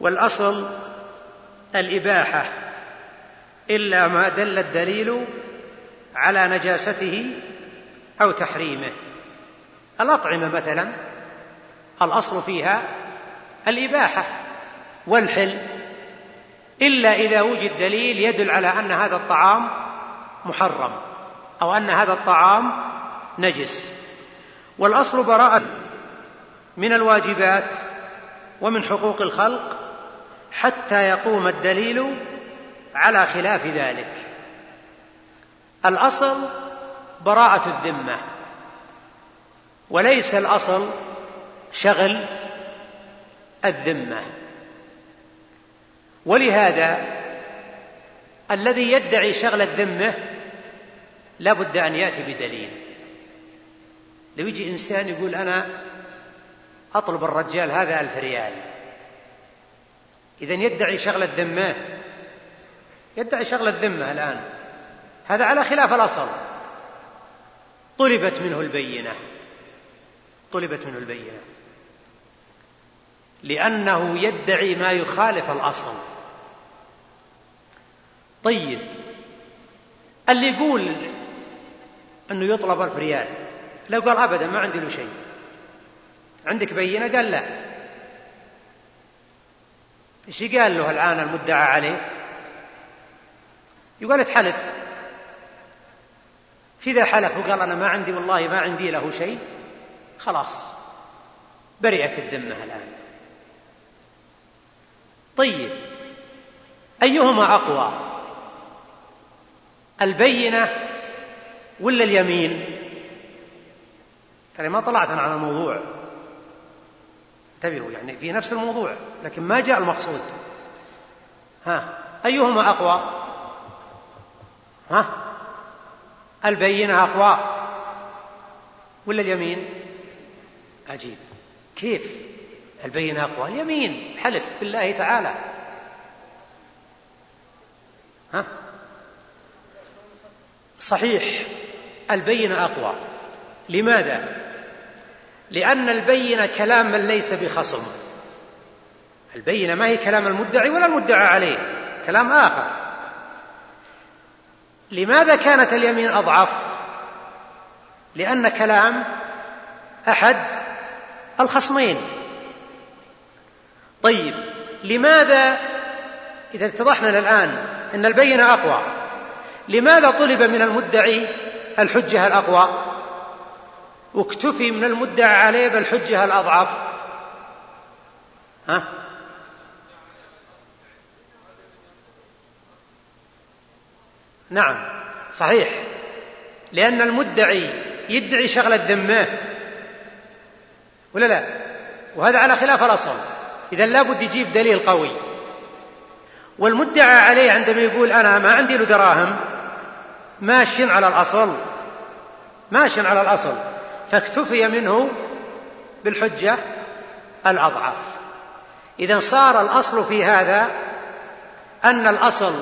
والأصل الإباحة إلا ما دل الدليل على نجاسته أو تحريمه. الأطعمة مثلا الأصل فيها الإباحة والحل إلا إذا وجد دليل يدل على أن هذا الطعام محرم أو أن هذا الطعام نجس. والأصل براءة من الواجبات ومن حقوق الخلق حتى يقوم الدليل على خلاف ذلك. الأصل براءة الذمة وليس الأصل شغل الذمة. ولهذا الذي يدعي شغل الذمة لا بد أن يأتي بدليل. لو يجي إنسان يقول أنا أطلب الرجال هذا ألف ريال إذا يدعي شغل الذمة. يدعي شغل الذمة الآن. هذا على خلاف الأصل. طلبت منه البينة. طلبت منه البينة. لأنه يدعي ما يخالف الأصل. طيب. اللي يقول أنه يطلب ألف ريال لو قال أبدا ما عندي له شيء. عندك بينة؟ قال لا. إيش قال له الآن المدعى عليه؟ يقول اتحلف. فإذا حلف وقال أنا ما عندي والله ما عندي له شيء. خلاص. برئت الذمة الآن. طيب. أيهما أقوى؟ البينة ولا اليمين؟ ترى ما طلعت أنا على الموضوع انتبهوا يعني في نفس الموضوع لكن ما جاء المقصود. ها أيهما أقوى؟ ها البينة أقوى ولا اليمين؟ عجيب. كيف البينة أقوى؟ اليمين حلف بالله تعالى. ها؟ صحيح البينة أقوى. لماذا؟ لأن البينة كلام من ليس بخصم. البينة ما هي كلام المدعي ولا المدعى عليه كلام آخر. لماذا كانت اليمين أضعف؟ لأن كلام أحد الخصمين. طيب لماذا إذا اتضحنا الآن أن البينة أقوى لماذا طلب من المدعي الحجة الأقوى؟ واكتفي من المدعى عليه بالحجة الأضعف. ها؟ نعم صحيح. لأن المدعي يدعي شغل الذمة. ولا لا؟ وهذا على خلاف الأصل. إذا لابد يجيب دليل قوي. والمدعى عليه عندما يقول أنا ما عندي له دراهم ماش على الأصل. ماش على الأصل. فاكتفي منه بالحجة الأضعف. إذا صار الأصل في هذا أن الأصل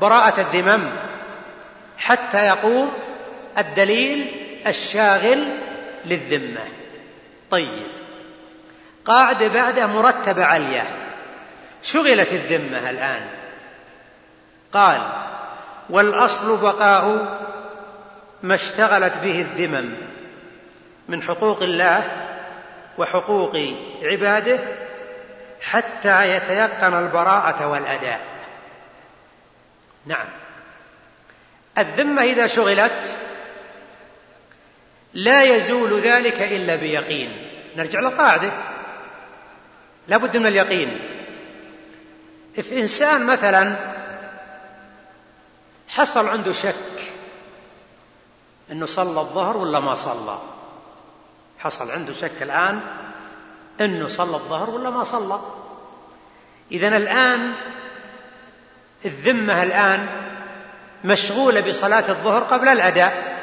براءة الذمم حتى يقوم الدليل الشاغل للذمة. طيب قاعدة بعده مرتبة علية شغلت الذمة الآن. قال والأصل بقاء ما اشتغلت به الذمم. من حقوق الله وحقوق عباده حتى يتيقن البراءة والأداء. نعم. الذمة إذا شغلت لا يزول ذلك إلا بيقين. نرجع للقاعدة لا بد من اليقين. if إنسان مثلا حصل عنده شك أنه صلى الظهر ولا ما صلى حصل عنده شك الآن أنه صلى الظهر ولا ما صلى. إذا الآن الذمة الآن مشغولة بصلاة الظهر قبل الأداء.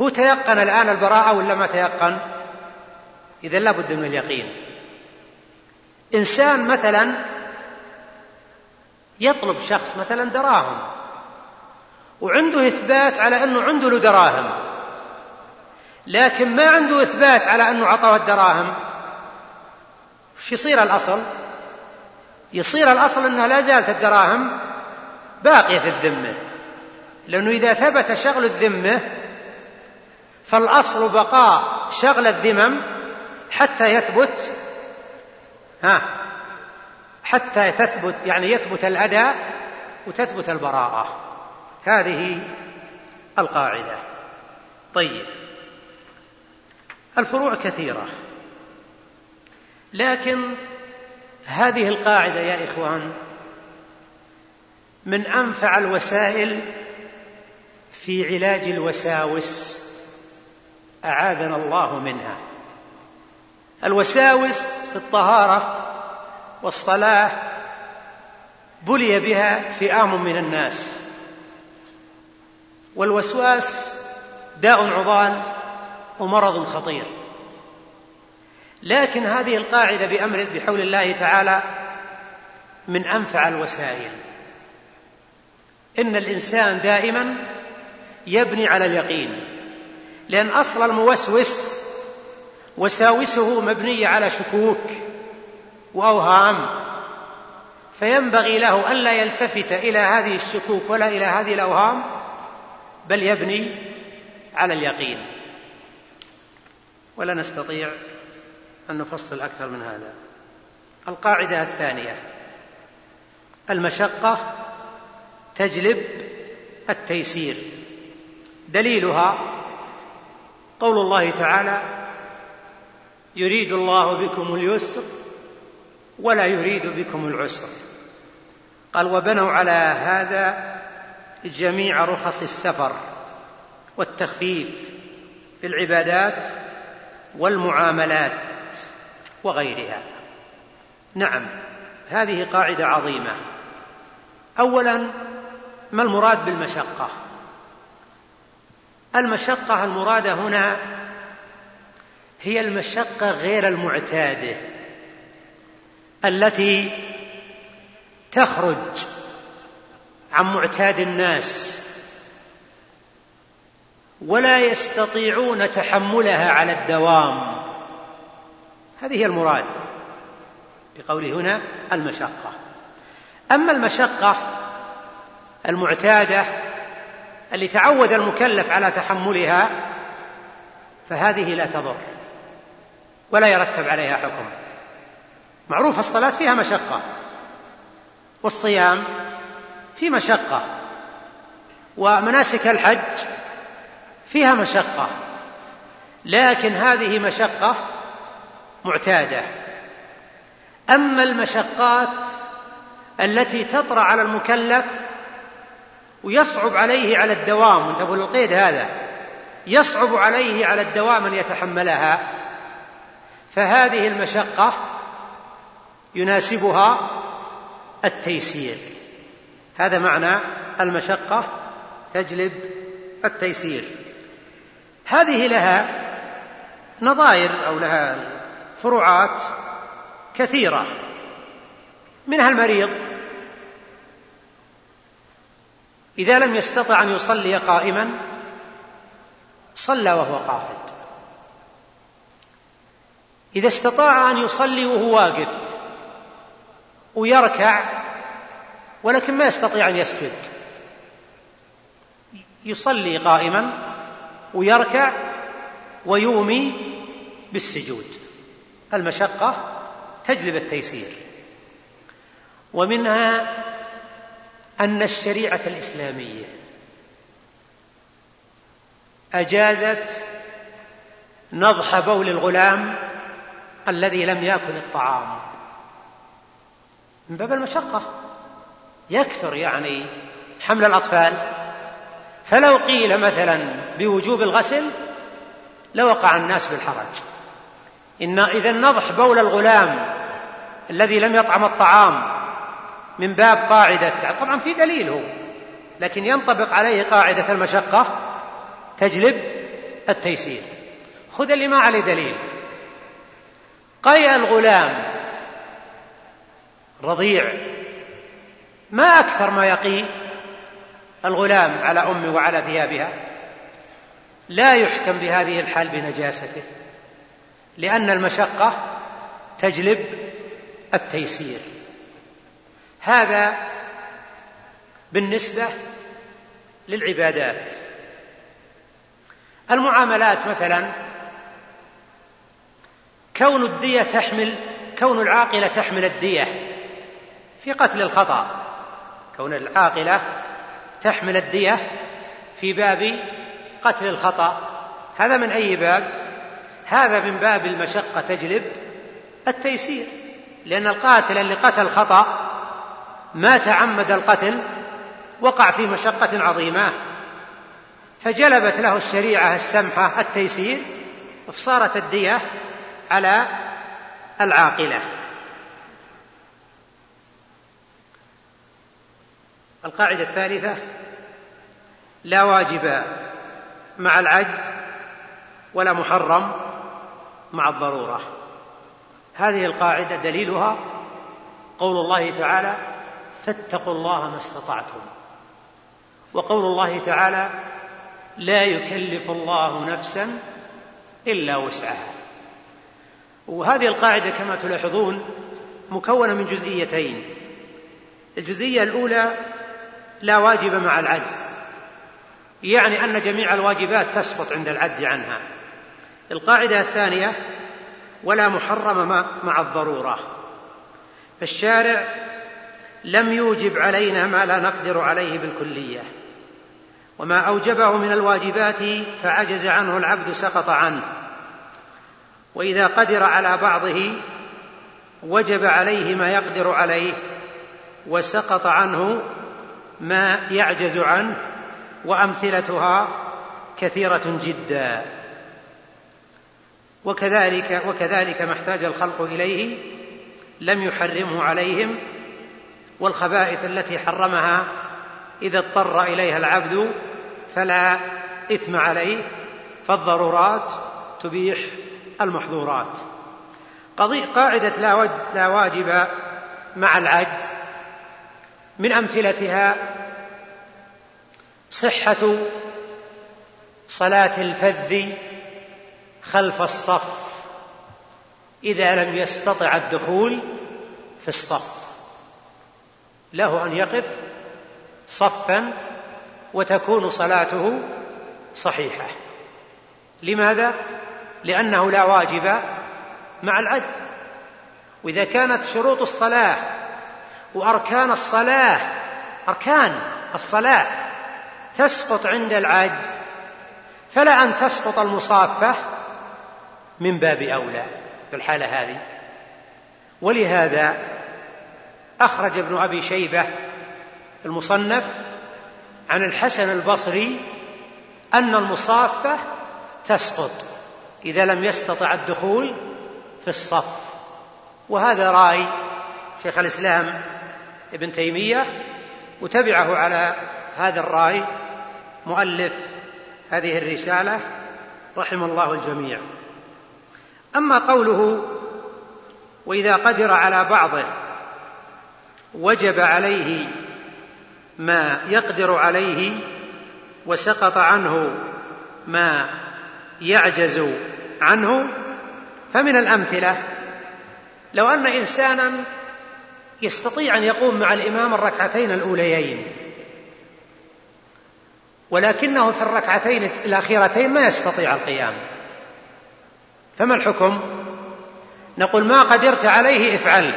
هو تيقن الآن البراءة ولا ما تيقن؟ إذا لا بد من اليقين. إنسان مثلا يطلب شخص مثلا دراهم وعنده إثبات على أنه عنده له دراهم لكن ما عنده إثبات على أنه عطاه الدراهم. وش يصير الأصل؟ يصير الأصل أنها لا زالت الدراهم باقية في الذمة. لأنه إذا ثبت شغل الذمة فالأصل بقاء شغل الذمم حتى يثبت ها حتى تثبت يعني يثبت الأداء وتثبت البراءة. هذه القاعدة. طيب. الفروع كثيرة. لكن هذه القاعدة يا إخوان من أنفع الوسائل في علاج الوساوس أعاذنا الله منها. الوساوس في الطهارة والصلاة بلي بها فئام من الناس. والوسواس داء عضال ومرض خطير. لكن هذه القاعدة بأمر بحول الله تعالى من أنفع الوسائل. إن الإنسان دائما يبني على اليقين لأن أصل الموسوس وساوسه مبنية على شكوك وأوهام. فينبغي له ألا يلتفت إلى هذه الشكوك ولا إلى هذه الأوهام بل يبني على اليقين. ولا نستطيع أن نفصل أكثر من هذا. القاعدة الثانية المشقة تجلب التيسير. دليلها قول الله تعالى يريد الله بكم اليسر ولا يريد بكم العسر. قال وبنوا على هذا جميع رخص السفر والتخفيف في العبادات والمعاملات وغيرها. نعم هذه قاعدة عظيمة. اولا ما المراد بالمشقة؟ المشقة المرادة هنا هي المشقة غير المعتادة التي تخرج عن معتاد الناس. ولا يستطيعون تحملها على الدوام. هذه هي المراد بقوله هنا المشقة. أما المشقة المعتادة اللي تعود المكلف على تحملها فهذه لا تضر ولا يرتب عليها حكم. معروف الصلاة فيها مشقة والصيام في مشقة ومناسك الحج فيها مشقة. لكن هذه مشقة معتادة. أما المشقات التي تطرأ على المكلف ويصعب عليه على الدوام انتبهوا للقيد هذا يصعب عليه على الدوام أن يتحملها فهذه المشقة يناسبها التيسير. هذا معنى المشقة تجلب التيسير. هذه لها نظائر أو لها فروعات كثيرة. منها المريض إذا لم يستطع أن يصلي قائما صلى وهو قاعد. إذا استطاع أن يصلي وهو واقف ويركع ولكن ما يستطيع أن يسجد يصلي قائما ويركع ويومي بالسجود. المشقة تجلب التيسير. ومنها أن الشريعة الإسلامية أجازت نضح بول الغلام الذي لم يأكل الطعام. من باب المشقة. يكثر يعني حمل الأطفال. فلو قيل مثلا بوجوب الغسل لوقع الناس بالحرج. إن إذا نضح بول الغلام الذي لم يطعم الطعام من باب قاعدة طبعا في دليل هو لكن ينطبق عليه قاعدة المشقة تجلب التيسير. خذ اللي ما عليه دليل. قيء الغلام رضيع. ما أكثر ما يقي. الغلام على أمه وعلى ثيابها لا يحكم بهذه الحال بنجاسته لأن المشقة تجلب التيسير. هذا بالنسبة للعبادات. المعاملات مثلا كون الدية تحمل كون العاقلة تحمل الدية في قتل الخطأ كون العاقلة تحمل الدية في باب قتل الخطأ. هذا من أي باب؟ هذا من باب المشقة تجلب التيسير لأن القاتل اللي قتل خطأ ما تعمد القتل وقع في مشقة عظيمة. فجلبت له الشريعة السمحة التيسير فصارت الدية على العاقلة. القاعدة الثالثة لا واجب مع العجز ولا محرم مع الضرورة. هذه القاعدة دليلها قول الله تعالى فاتقوا الله ما استطعتم. وقول الله تعالى لا يكلف الله نفسا إلا وسعها. وهذه القاعدة كما تلاحظون مكونة من جزئيتين. الجزئية الأولى لا واجب مع العجز. يعني أن جميع الواجبات تسقط عند العجز عنها. القاعدة الثانية ولا محرم مع الضرورة. فالشارع لم يوجب علينا ما لا نقدر عليه بالكلية. وما أوجبه من الواجبات فعجز عنه العبد سقط عنه. وإذا قدر على بعضه وجب عليه ما يقدر عليه وسقط عنه ما يعجز عنه وأمثلتها كثيرة جدا. وكذلك وكذلك ما احتاج الخلق إليه لم يحرمه عليهم والخبائث التي حرمها إذا اضطر إليها العبد فلا إثم عليه فالضرورات تبيح المحظورات. قاعدة لا واجب مع العجز من أمثلتها صحة صلاة الفذ خلف الصف. إذا لم يستطع الدخول في الصف له أن يقف صفا وتكون صلاته صحيحة. لماذا؟ لأنه لا واجب مع العجز. وإذا كانت شروط الصلاة وأركان الصلاة أركان الصلاة تسقط عند العجز فلا أن تسقط المصافة من باب أولى في الحالة هذه. ولهذا أخرج ابن أبي شيبة المصنف عن الحسن البصري أن المصافة تسقط إذا لم يستطع الدخول في الصف. وهذا رأي شيخ الإسلام ابن تيمية وتبعه على هذا الرأي مؤلف هذه الرسالة رحم الله الجميع. أما قوله وإذا قدر على بعضه وجب عليه ما يقدر عليه وسقط عنه ما يعجز عنه فمن الأمثلة لو أن إنسانا يستطيع أن يقوم مع الإمام الركعتين الأوليين. ولكنه في الركعتين الأخيرتين ما يستطيع القيام. فما الحكم؟ نقول ما قدرت عليه افعل.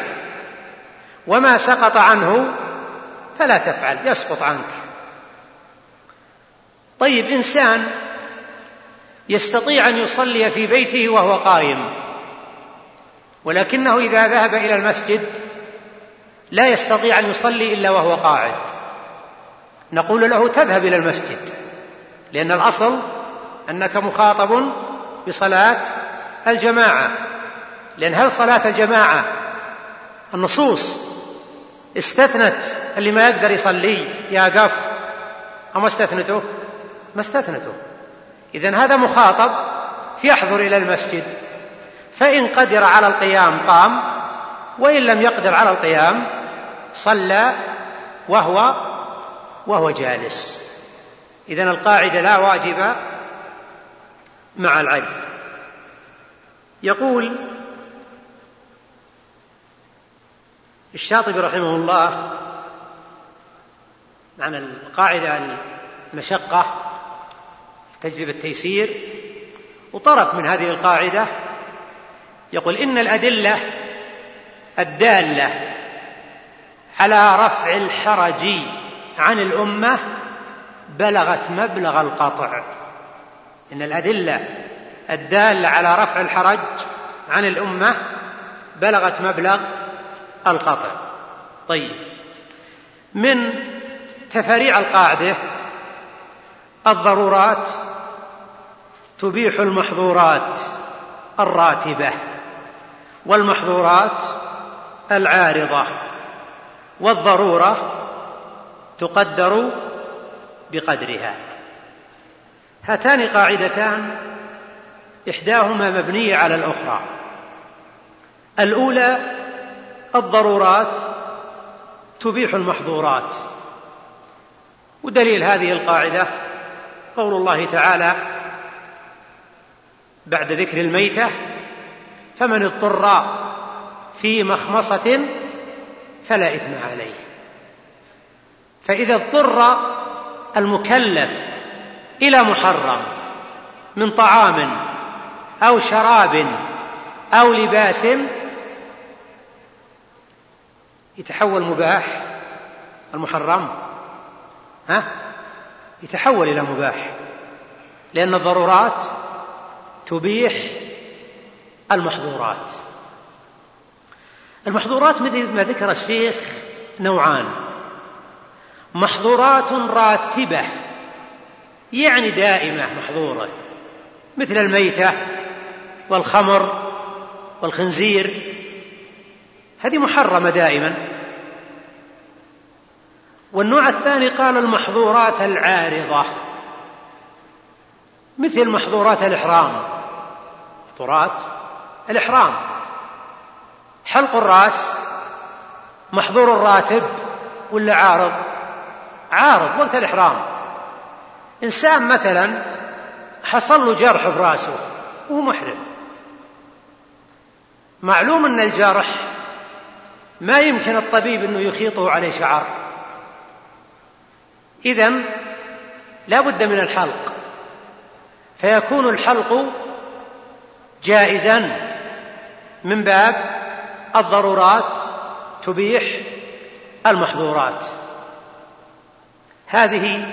وما سقط عنه فلا تفعل يسقط عنك. طيب إنسان يستطيع أن يصلي في بيته وهو قائم ولكنه إذا ذهب إلى المسجد لا يستطيع أن يصلي إلا وهو قاعد. نقول له تذهب إلى المسجد لأن الأصل أنك مخاطب بصلاة الجماعة. لأن هل صلاة الجماعة النصوص استثنت اللي ما يقدر يصلي يقف ما استثنته؟ ما استثنته. إذا هذا مخاطب يحضر إلى المسجد فإن قدر على القيام قام وإن لم يقدر على القيام صلى وهو وهو جالس. إذا القاعدة لا واجب مع العجز. الشاطبي رحمه الله معنى القاعدة المشقة تجلب التيسير وطرف من هذه القاعدة يقول إن الأدلة الدالة على رفع الحرج عن الأمة بلغت مبلغ القطع. إن الأدلة الدالة على رفع الحرج عن الأمة بلغت مبلغ القطع. طيب من تفريع القاعدة الضرورات تبيح المحظورات الراتبة والمحظورات العارضة. والضرورة تقدر بقدرها. هاتان قاعدتان إحداهما مبنية على الأخرى. الأولى الضرورات تبيح المحظورات. ودليل هذه القاعدة قول الله تعالى بعد ذكر الميتة فمن اضطر في مخمصة فلا إثم عليه. فإذا اضطر المكلف إلى محرم من طعام أو شراب أو لباس يتحول مباح المحرم ها؟ يتحول إلى مباح لأن الضرورات تبيح المحظورات. المحظورات مثل ما ذكر الشيخ نوعان. محظورات راتبة يعني دائمة محظورة مثل الميتة والخمر والخنزير. هذه محرمة دائما. والنوع الثاني قال المحظورات العارضة مثل محظورات الإحرام. محظورات الإحرام. حلق الرأس محظور الراتب ولا عارض؟ عارض وقت الإحرام. إنسان مثلا حصل له جرح براسه وهو محرم. معلوم أن الجرح ما يمكن الطبيب أنه يخيطه عليه شعر إذا لا بد من الحلق. فيكون الحلق جائزا من باب الضرورات تبيح المحظورات. هذه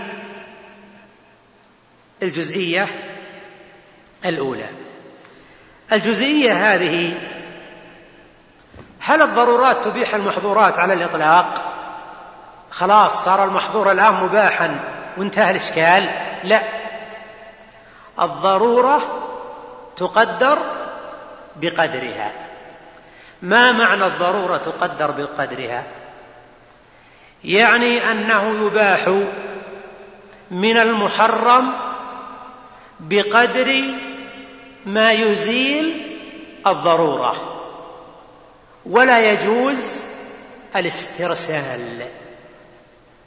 الجزئية الأولى. الجزئية هذه هل الضرورات تبيح المحظورات على الإطلاق؟ خلاص صار المحظور الآن مباحا وانتهى الإشكال. لا. الضرورة تقدر بقدرها. ما معنى الضرورة تقدر بقدرها؟ يعني أنه يباح من المحرم بقدر ما يزيل الضرورة ولا يجوز الاسترسال.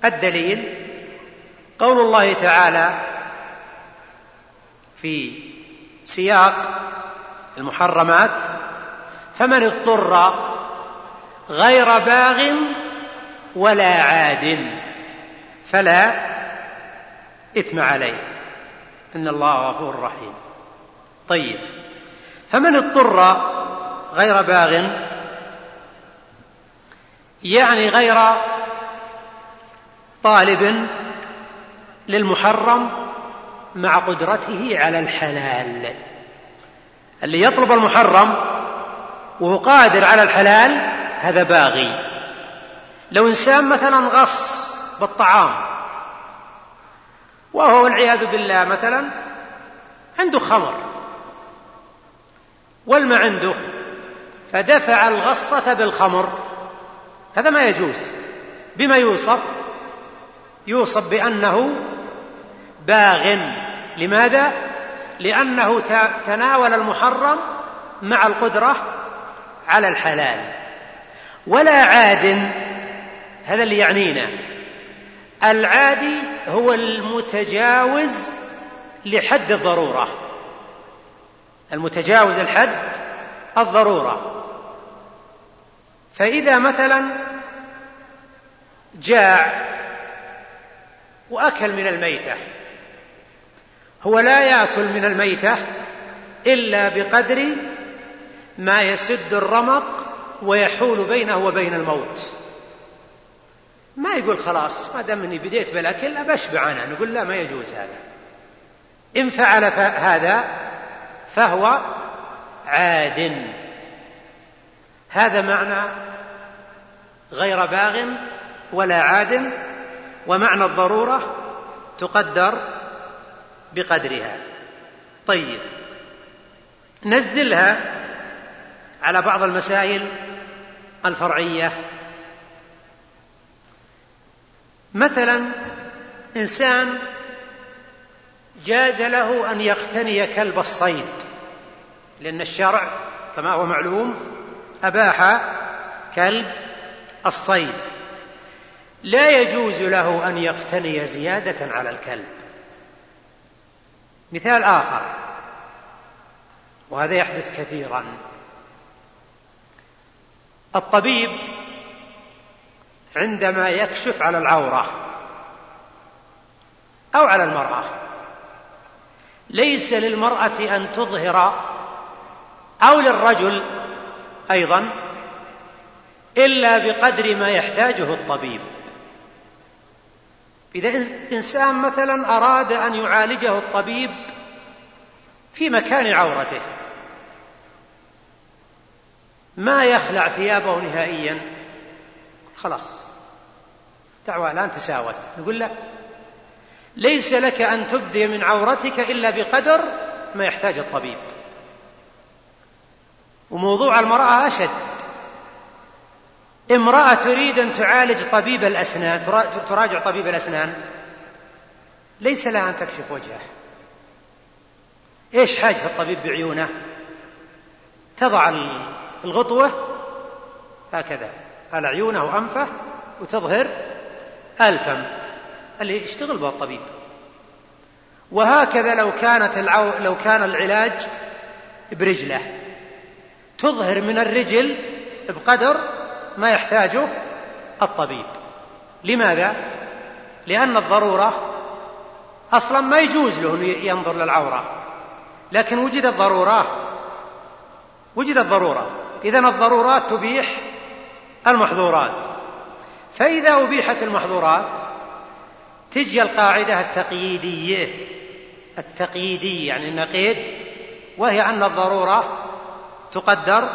الدليل قول الله تعالى في سياق المحرمات فمن اضطر غير باغ ولا عاد فلا إثم عليه. إن الله غفور رحيم. طيب. فمن اضطر غير باغ يعني غير طالب للمحرم مع قدرته على الحلال. اللي يطلب المحرم وهو قادر على الحلال هذا باغي. لو إنسان مثلا غص بالطعام وهو والعياذ بالله مثلا عنده خمر والما عنده فدفع الغصة بالخمر هذا ما يجوز. بما يوصف؟ يوصف بأنه باغ. لماذا؟ لأنه تناول المحرم مع القدرة على الحلال ولا عاد هذا اللي يعنينا العادي هو المتجاوز لحد الضرورة. المتجاوز الحد الضرورة. فإذا مثلا جاع وأكل من الميتة هو لا يأكل من الميتة إلا بقدر ما يسد الرمق ويحول بينه وبين الموت. ما يقول خلاص ما دام إني بديت بالاكل ابشبع أنا نقول لا ما يجوز هذا. إن فعل هذا فهو عاد. هذا معنى غير باغ ولا عاد ومعنى الضرورة تقدر بقدرها. طيب نزلها على بعض المسائل الفرعية. مثلا إنسان جاز له أن يقتني كلب الصيد لأن الشرع كما هو معلوم أباح كلب الصيد. لا يجوز له أن يقتني زيادة على الكلب. مثال آخر وهذا يحدث كثيرا. الطبيب عندما يكشف على العورة أو على المرأة ليس للمرأة أن تظهر أو للرجل أيضا إلا بقدر ما يحتاجه الطبيب. إذا إنسان مثلا أراد أن يعالجه الطبيب في مكان عورته ما يخلع ثيابه نهائيا. خلاص. دعوة الآن تساوت. نقول لا ليس لك أن تبدي من عورتك إلا بقدر ما يحتاج الطبيب. وموضوع المرأة أشد. امرأة تريد أن تعالج طبيب الأسنان تراجع طبيب الأسنان. ليس لها أن تكشف وجهه. إيش حاجة الطبيب بعيونه؟ تضع الغطوة هكذا. على عيونه وأنفه وتظهر الفم اللي يشتغل به الطبيب. وهكذا لو كانت العو... لو كان العلاج برجله. تظهر من الرجل بقدر ما يحتاجه الطبيب. لماذا؟ لأن الضرورة أصلا ما يجوز له ينظر للعورة. لكن وجدت ضرورة. وجدت ضرورة. إذا الضرورات تبيح المحظورات. فإذا أبيحت المحظورات تجي القاعدة التقييدية. التقييدية يعني النقيد وهي أن الضرورة تقدر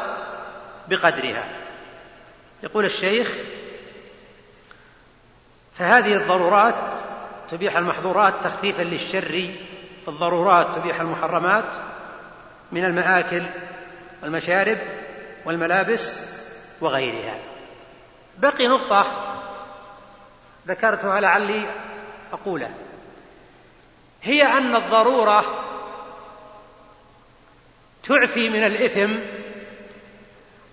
بقدرها. يقول الشيخ فهذه الضرورات تبيح المحظورات تخفيفا للشر الضرورات تبيح المحرمات من المآكل والمشارب والملابس وغيرها. بقي نقطة ذكرتها لعلي أقوله. هي أن الضرورة تعفي من الإثم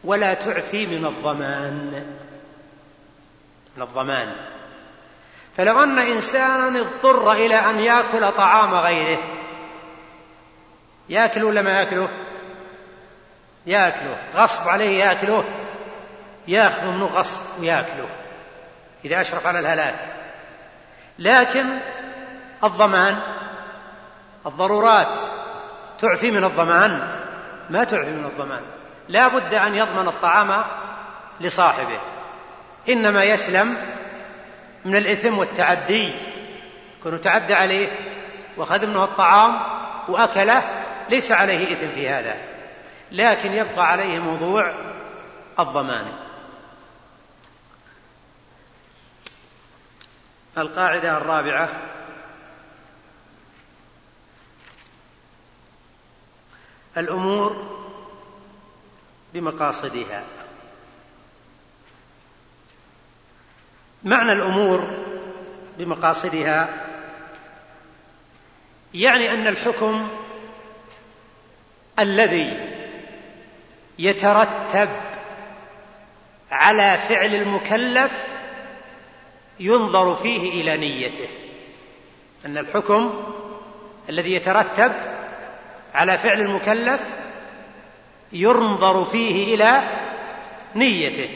ولا تعفي من الضمان. من الضمان. فلو أن إنسانا اضطر إلى أن يأكل طعام غيره يأكل ولا ما يأكله؟ يأكله غصب عليه يأكله ياخذ منه غصب وياكله إذا أشرف على الهلاك. لكن الضمان الضرورات تعفي من الضمان. ما تعفي من الضمان؟ لا بد أن يضمن الطعام لصاحبه. إنما يسلم من الإثم والتعدي. كونه تعدى عليه واخذ منه الطعام وأكله ليس عليه إثم في هذا. لكن يبقى عليه موضوع الضمان. القاعدة الرابعة. الأمور بمقاصدها. معنى الأمور بمقاصدها يعني أن الحكم الذي يترتب على فعل المكلف ينظر فيه إلى نيته. أن الحكم الذي يترتب على فعل المكلف ينظر فيه إلى نيته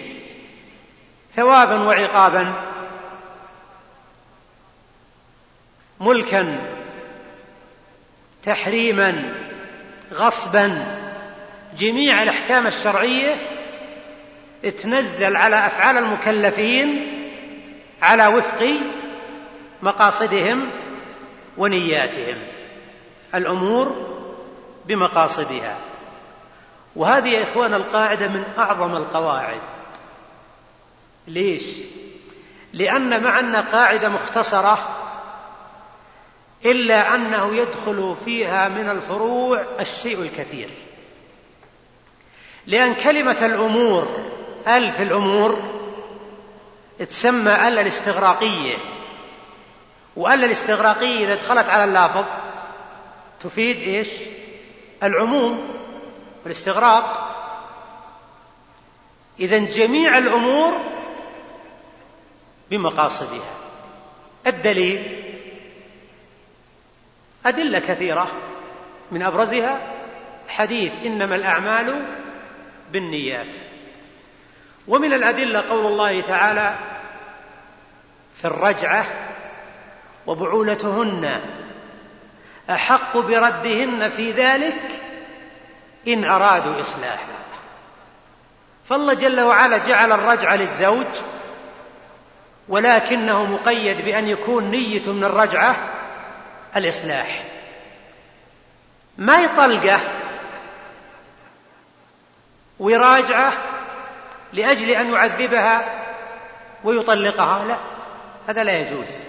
ثوابا وعقابا ملكا تحريما غصبا. جميع الأحكام الشرعية تنزل على أفعال المكلفين على وفق مقاصدهم ونياتهم. الأمور بمقاصدها. وهذه يا إخوان القاعدة من أعظم القواعد. ليش؟ لأن مع أن قاعدة مختصرة إلا أنه يدخل فيها من الفروع الشيء الكثير. لأن كلمة الأمور ال في الأمور تسمى ال الاستغراقية. وال الاستغراقية إذا دخلت على اللافظ تفيد إيش؟ العموم والاستغراق اذا جميع الأمور بمقاصدها. الدليل أدلة كثيرة من أبرزها حديث إنما الأعمال بالنيات. ومن الأدلة قول الله تعالى في الرجعة وبعولتهن أحق بردهن في ذلك إن أرادوا إصلاحا. فالله جل وعلا جعل الرجعة للزوج ولكنه مقيد بأن يكون نية من الرجعة الإصلاح. ما يطلقه ويراجعه لأجل أن يعذبها ويطلقها؟ لا هذا لا يجوز.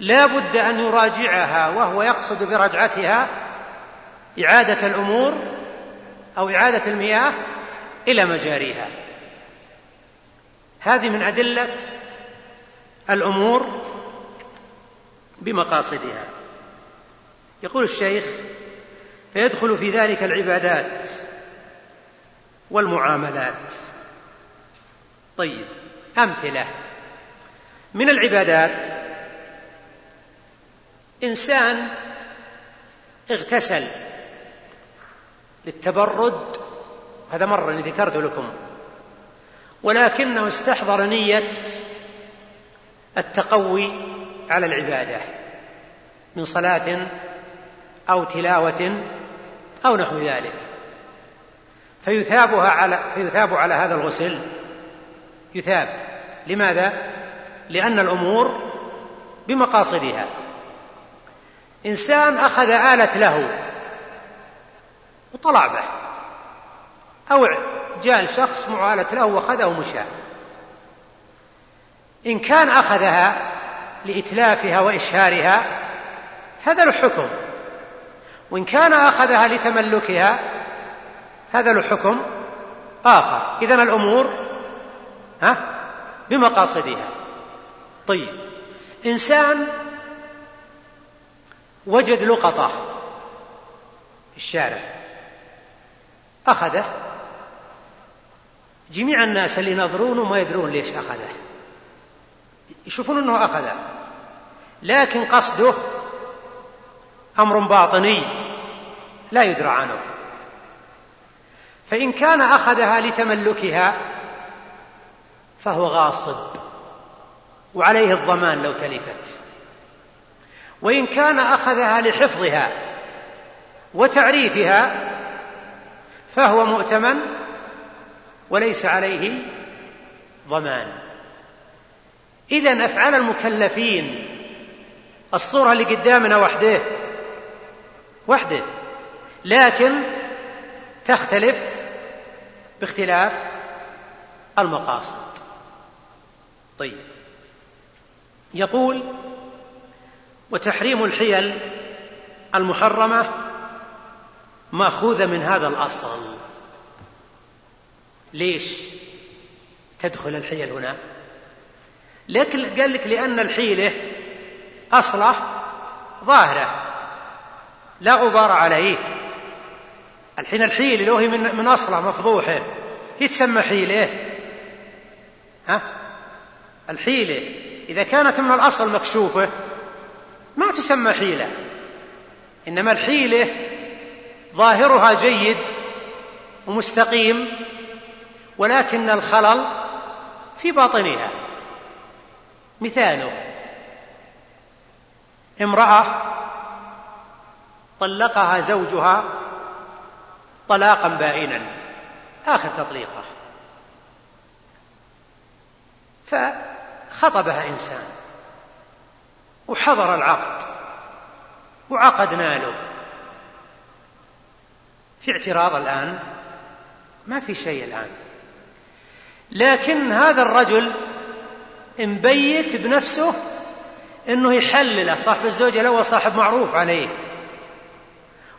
لا بد أن يراجعها وهو يقصد برجعتها إعادة الأمور أو إعادة المياه إلى مجاريها. هذه من أدلة الأمور بمقاصدها. يقول الشيخ فيدخل في ذلك العبادات والمعاملات. طيب أمثلة. من العبادات إنسان اغتسل للتبرد. هذا مرة ذكرت لكم. ولكنه استحضر نية التقوي على العبادة من صلاة أو تلاوة أو نحو ذلك. فيثابها على فيثاب على هذا الغسل. يثاب. لماذا؟ لأن الأمور بمقاصدها. إنسان أخذ آلة له وطلع به. أو جاء شخص معه آلة له وأخذه ومشى إن كان أخذها لإتلافها وإشهارها هذا له حكم وإن كان أخذها لتملكها هذا له حكم آخر. إذن الأمور ها بمقاصدها. طيب. إنسان وجد لقطة في الشارع. أخذه. جميع الناس اللي ينظرونه ما يدرون ليش أخذه. يشوفون أنه أخذه. لكن قصده أمر باطني. لا يدرى عنه. فإن كان أخذها لتملكها فهو غاصب وعليه الضمان لو تلفت. وإن كان أخذها لحفظها وتعريفها فهو مؤتمن وليس عليه ضمان. إذا أفعال المكلفين الصورة اللي قدامنا وحده وحده لكن تختلف باختلاف المقاصد. طيب. يقول وتحريم الحيل المحرمة ماخوذه من هذا الأصل. ليش تدخل الحيل هنا؟ لكن قال لك لأن الحيله أصله ظاهرة لا غبار عليه. الحين الحيل اللي هي من, من أصله مفضوحة. هي تسمى حيلة ها؟ الحيلة إذا كانت من الأصل مكشوفة ما تسمى حيلة. إنما الحيلة ظاهرها جيد ومستقيم ولكن الخلل في باطنها. مثاله. امرأة طلقها زوجها طلاقا بائنا. آخر تطليقه. فخطبها إنسان. وحضر العقد. وعقدنا له. في اعتراض الآن. ما في شيء الآن. لكن هذا الرجل مبيت بنفسه إنه يحلله. صاحب الزوجة الأول صاحب معروف عليه.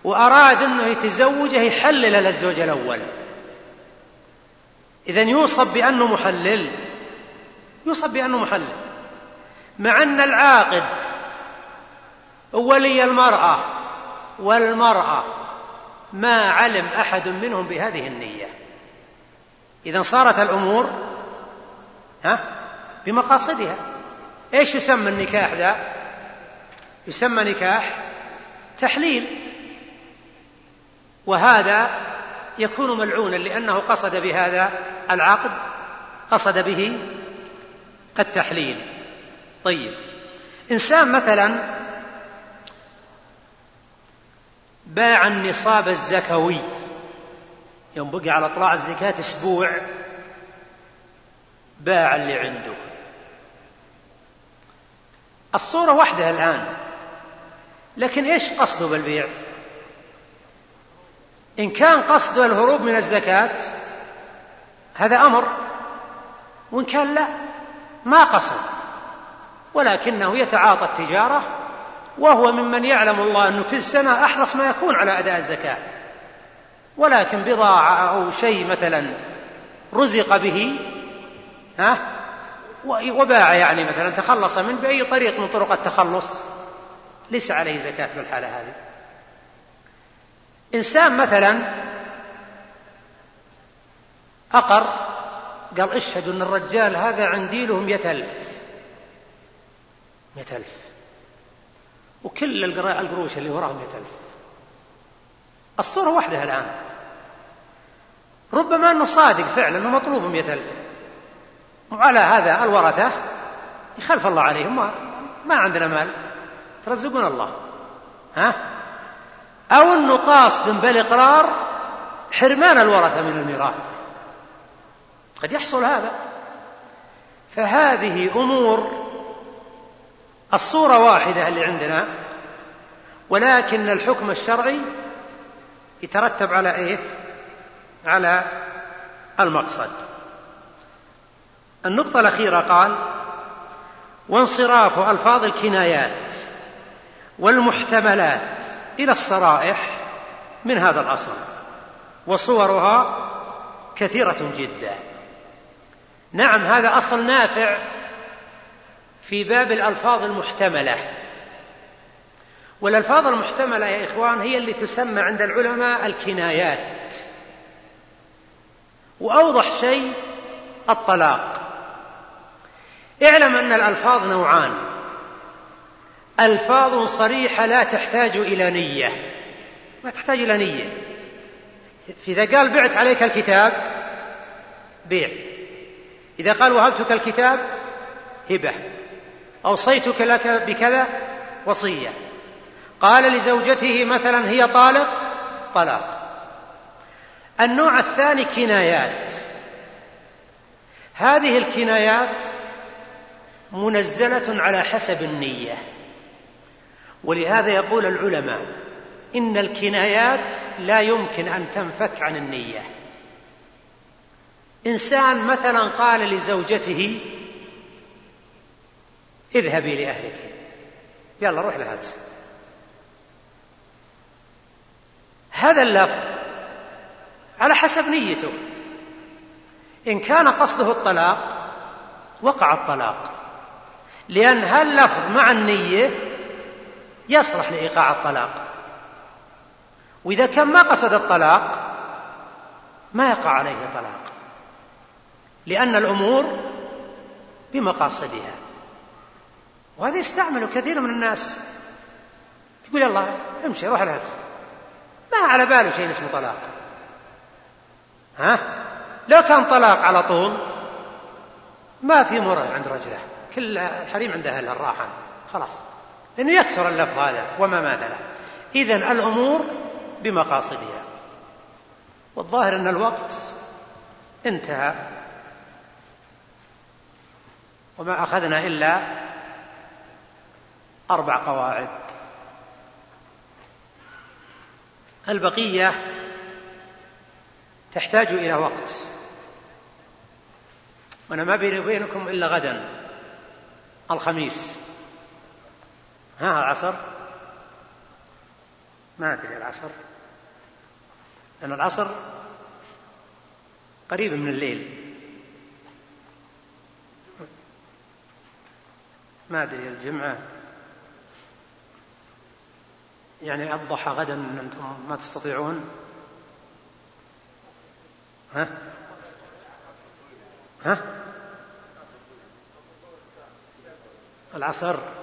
وأراد إنه يتزوجه يحلل للزوج الأول. إذا يوصف بأنه محلل. يوصف بأنه محلل. مع أن العاقد ولي المرأة والمرأة ما علم أحد منهم بهذه النية. إذا صارت الأمور ها بمقاصدها. إيش يسمى النكاح ذا؟ يسمى نكاح تحليل. وهذا يكون ملعونا لأنه قصد بهذا العقد قصد به التحليل. طيب إنسان مثلا باع النصاب الزكوي يوم بقي على اطلاع الزكاة أسبوع باع اللي عنده. الصورة واحدة الآن لكن إيش قصده بالبيع؟ إن كان قصده الهروب من الزكاة هذا أمر وإن كان لا ما قصد ولكنه يتعاطى التجارة وهو ممن يعلم الله أنه كل سنة أحرص ما يكون على أداء الزكاة. ولكن بضاعة أو شيء مثلا رزق به ها وباع يعني مثلا تخلص منه بأي طريق من طرق التخلص ليس عليه زكاة في الحالة هذه. إنسان مثلا أقر قال إشهدوا أن الرجال هذا عندي له مئة ألف مئة ألف وكل القروش اللي وراه مئة ألف الصورة واحدة الآن. ربما أنه صادق فعلا أنه مطلوب مئة ألف وعلى هذا الورثة. يخلف الله عليهم. ما عندنا مال. ترزقون الله. ها؟ أو أنه قاصد بالإقرار حرمان الورثة من الميراث قد يحصل هذا فهذه أمور الصورة واحدة اللي عندنا ولكن الحكم الشرعي يترتب على إيه؟ على المقصد. النقطة الأخيرة قال: وانصراف ألفاظ الكنايات والمحتملات إلى الصرائح من هذا الأصل وصورها كثيرة جدا. نعم هذا أصل نافع في باب الألفاظ المحتملة. والألفاظ المحتملة يا إخوان هي اللي تسمى عند العلماء الكنايات. وأوضح شيء الطلاق. اعلم أن الألفاظ نوعان. ألفاظ صريحة لا تحتاج إلى نية. ما تحتاج إلى نية. إذا قال بعت عليك الكتاب بيع. إذا قال وهبتك الكتاب هبة. أوصيتك لك بكذا وصية. قال لزوجته مثلا هي طالق؟ طلاق. النوع الثاني كنايات. هذه الكنايات منزلة على حسب النية. ولهذا يقول العلماء إن الكنايات لا يمكن أن تنفك عن النية. إنسان مثلا قال لزوجته اذهبي لأهلك. يلا روح لهذا هذا اللفظ على حسب نيته. إن كان قصده الطلاق وقع الطلاق. لأن هاللفظ مع النية يصلح لإيقاع الطلاق. وإذا كان ما قصد الطلاق ما يقع عليه طلاق. لأن الأمور بمقاصدها. وهذا يستعمله كثير من الناس. يقول يلا امشي روح الهز ما على باله شيء اسمه طلاق. ها؟ لو كان طلاق على طول ما في مرض عند رجله. كل الحريم عنده أهل الراحة. خلاص. لأنه يكثر اللفظ هذا وما ماذا له. إذا الأمور بمقاصدها. والظاهر أن الوقت انتهى. وما أخذنا إلا أربع قواعد. البقية تحتاج إلى وقت. وأنا ما بيني وبينكم إلا غدا الخميس. ها العصر؟ ما أدري العصر. لأن العصر قريب من الليل. ما أدري الجمعة. يعني الضحى غدا أنتم ما تستطيعون؟ ها؟ ها؟ العصر.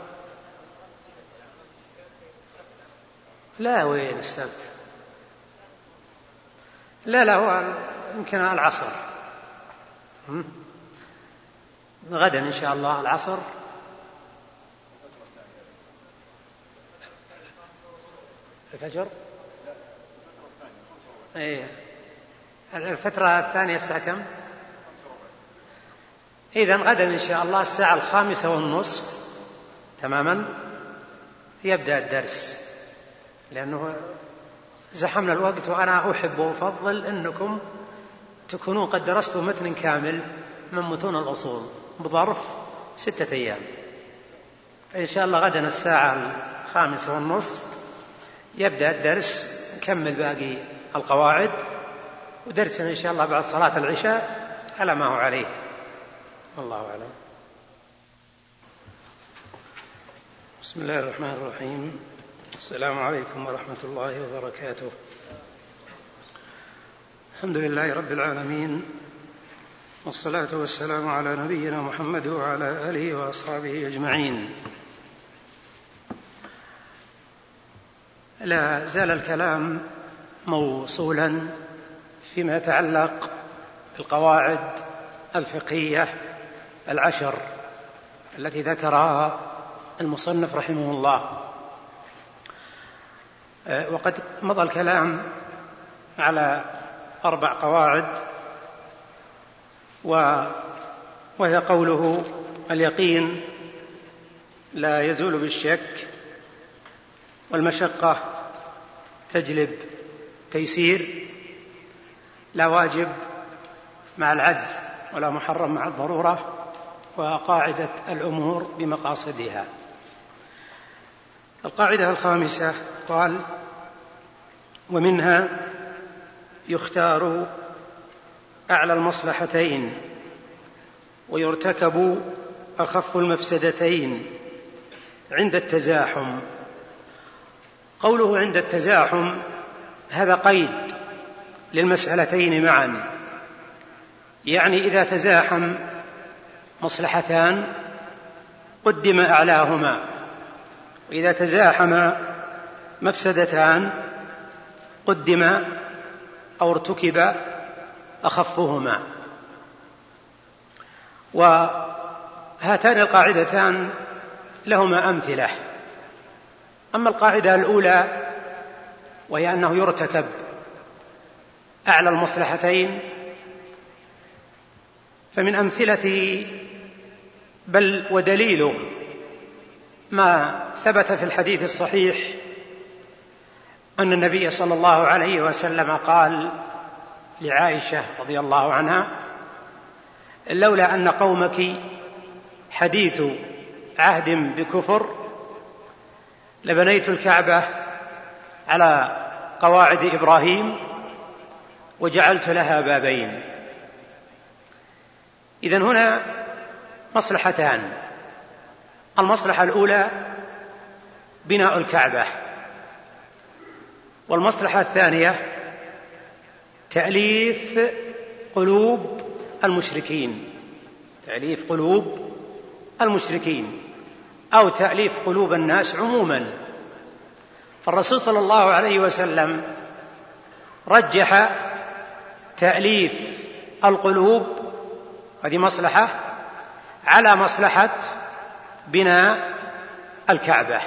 لا وين السبت لا لا هو يمكن العصر. غدا إن شاء الله العصر. الفجر؟ اي الفترة الثانية الساعة كم؟ إذا غدا إن شاء الله الساعة الخامسة والنصف تماما يبدأ الدرس. لأنه زحمنا الوقت وأنا أحب وأفضل أنكم تكونون قد درستوا متن كامل من متون الأصول بظرف ستة أيام. إن شاء الله غدا الساعة الخامسة والنصف يبدأ الدرس نكمل باقي القواعد ودرسنا إن شاء الله بعد صلاة العشاء على ما هو عليه. والله أعلم. بسم الله الرحمن الرحيم. السلام عليكم ورحمة الله وبركاته. الحمد لله رب العالمين والصلاة والسلام على نبينا محمد وعلى آله وأصحابه أجمعين. لا زال الكلام موصولا فيما يتعلق بالقواعد الفقهية العشر التي ذكرها المصنف رحمه الله. وقد مضى الكلام على أربع قواعد وهي قوله اليقين لا يزول بالشك والمشقة تجلب تيسير لا واجب مع العجز ولا محرم مع الضرورة وقاعدة الأمور بمقاصدها. القاعدة الخامسة قال ومنها يختار أعلى المصلحتين ويرتكب أخف المفسدتين عند التزاحم. قوله عند التزاحم هذا قيد للمسألتين معا. يعني إذا تزاحم مصلحتان قدم أعلاهما وإذا تزاحم مفسدتان قدم أو ارتكب أخفهما. وهاتان القاعدتان لهما أمثلة. أما القاعدة الأولى وهي أنه يرتكب أعلى المصلحتين فمن أمثلة بل ودليله ما ثبت في الحديث الصحيح أن النبي صلى الله عليه وسلم قال لعائشة رضي الله عنها لولا أن قومك حديث عهد بكفر لبنيت الكعبة على قواعد إبراهيم وجعلت لها بابين. إذا هنا مصلحتان. المصلحة الأولى بناء الكعبة. والمصلحة الثانية تأليف قلوب المشركين. تأليف قلوب المشركين. أو تأليف قلوب الناس عموما. فالرسول صلى الله عليه وسلم رجح تأليف القلوب هذه مصلحة على مصلحة بناء الكعبة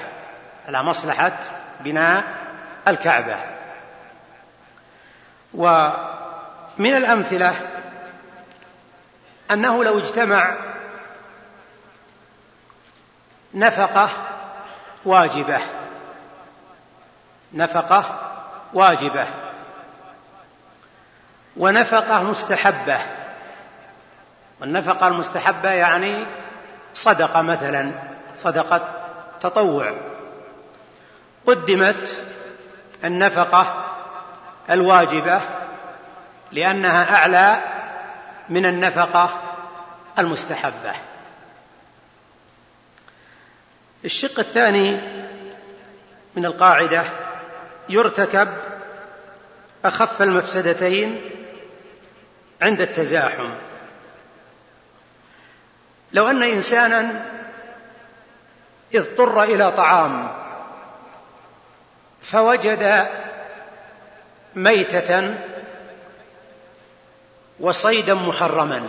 على مصلحة بناء الكعبة. ومن الأمثلة أنه لو اجتمع نفقة واجبة. نفقة واجبة. ونفقة مستحبة. والنفقة المستحبة يعني صدقة مثلا صدقة تطوع. قدمت النفقة الواجبة لأنها أعلى من النفقة المستحبة. الشق الثاني من القاعدة يرتكب أخف المفسدتين عند التزاحم. لو أن إنسانا اضطر إلى طعام فوجد ميتة وصيدا محرما.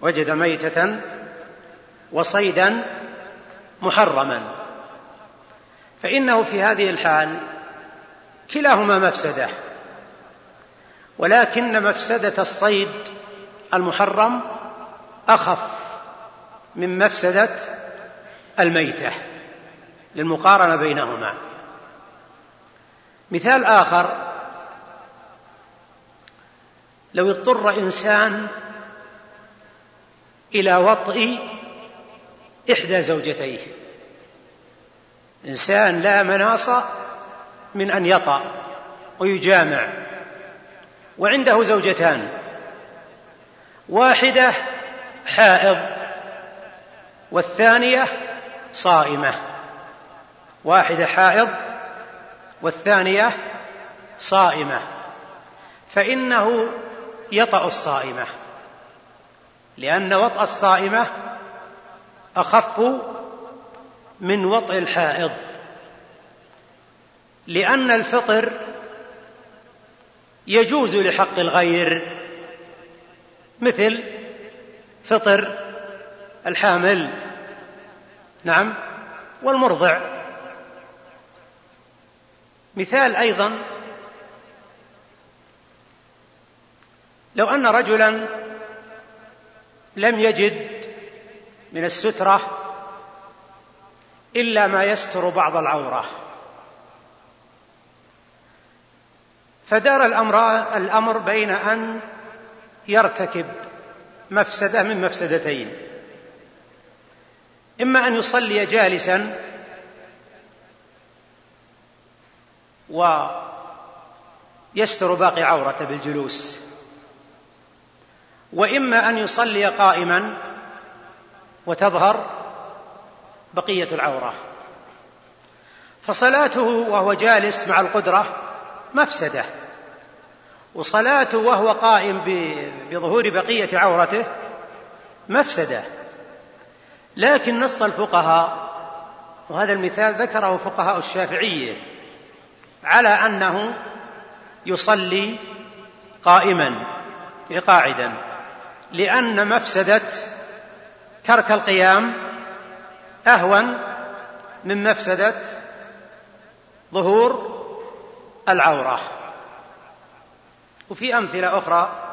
وجد ميتة وصيدا محرما. فإنه في هذه الحال كلاهما مفسدة ولكن مفسدة الصيد المحرم أخف من مفسدة الميتة للمقارنة بينهما. مثال آخر. لو اضطر إنسان إلى وطئ إحدى زوجتيه. إنسان لا مناص من أن يطأ ويجامع. وعنده زوجتان. واحدة حائض والثانية صائمة. واحدة حائض والثانية صائمة. فإنه يطأ الصائمة. لأن وطأ الصائمة أخف من وطئ الحائض. لأن الفطر يجوز لحق الغير مثل فطر الحامل. نعم والمرضع. مثال أيضا لو أن رجلا لم يجد من السترة إلا ما يستر بعض العورة. فدار الأمر الأمر بين أن يرتكب مفسدة من مفسدتين إما أن يصلي جالسا ويستر باقي عورته بالجلوس. وإما أن يصلي قائما وتظهر بقية العورة. فصلاته وهو جالس مع القدرة مفسدة. وصلاته وهو قائم بظهور بقية عورته مفسدة. لكن نص الفقهاء وهذا المثال ذكره فقهاء الشافعية على أنه يصلي قائما قاعدا لأن مفسدة ترك القيام أهون من مفسدة ظهور العورة. وفي أمثلة أخرى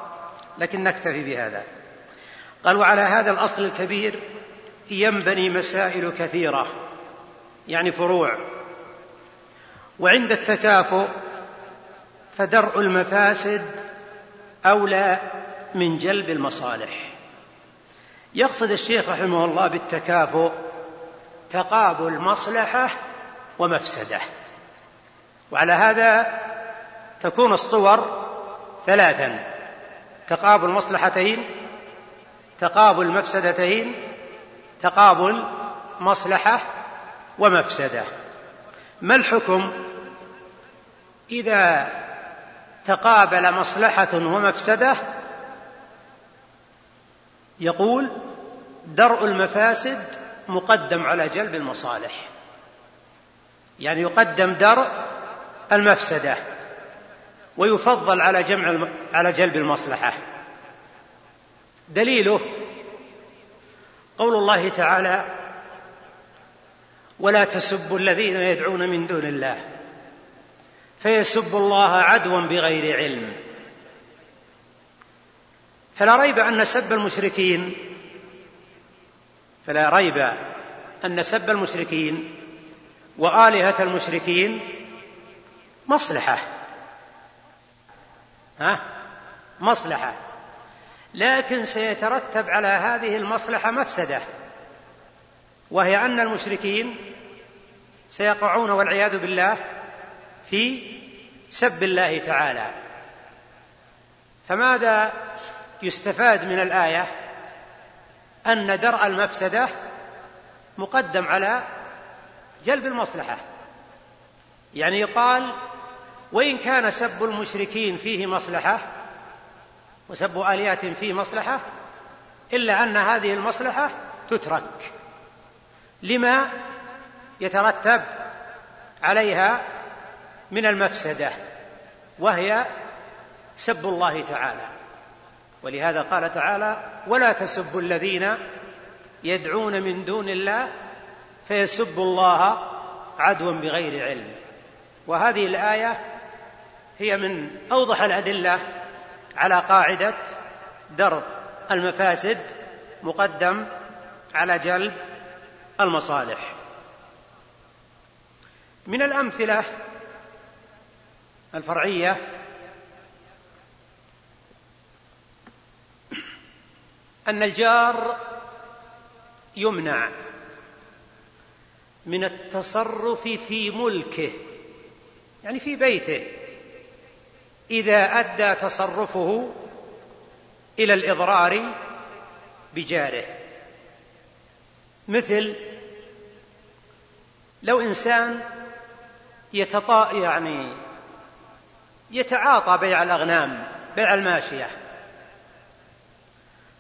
لكن نكتفي بهذا. قال وعلى هذا الأصل الكبير ينبني مسائل كثيرة يعني فروع وعند التكافؤ فدرء المفاسد أولى من جلب المصالح. يقصد الشيخ رحمه الله بالتكافؤ تقابل مصلحة ومفسدة. وعلى هذا تكون الصور ثلاثا تقابل مصلحتين تقابل مفسدتين تقابل مصلحة ومفسدة. ما الحكم؟ إذا تقابل مصلحة ومفسدة يقول درء المفاسد مقدم على جلب المصالح. يعني يقدم درء المفسدة ويفضل على جمع على جلب المصلحة. دليله قول الله تعالى ولا تسبوا الذين يدعون من دون الله فيسبوا الله عدوا بغير علم. فلا ريب أن سب المشركين فلا ريب أن سب المشركين وآلهة المشركين مصلحة. ها؟ مصلحة. لكن سيترتب على هذه المصلحة مفسدة. وهي أن المشركين سيقعون والعياذ بالله في سب الله تعالى. فماذا يستفاد من الآية؟ أن درء المفسدة مقدم على جلب المصلحة. يعني يقال وإن كان سب المشركين فيه مصلحة وسب آلهة فيه مصلحة إلا أن هذه المصلحة تترك. لما يترتب عليها من المفسدة وهي سب الله تعالى. ولهذا قال تعالى ولا تسبوا الذين يدعون من دون الله فيسبوا الله عدوا بغير علم. وهذه الآية هي من أوضح الأدلة على قاعدة درء المفاسد مقدم على جلب المصالح. من الأمثلة الفرعية أن الجار يمنع من التصرف في ملكه يعني في بيته إذا أدى تصرفه إلى الإضرار بجاره. مثل لو إنسان يتطا يعني يتعاطى بيع الأغنام بيع الماشية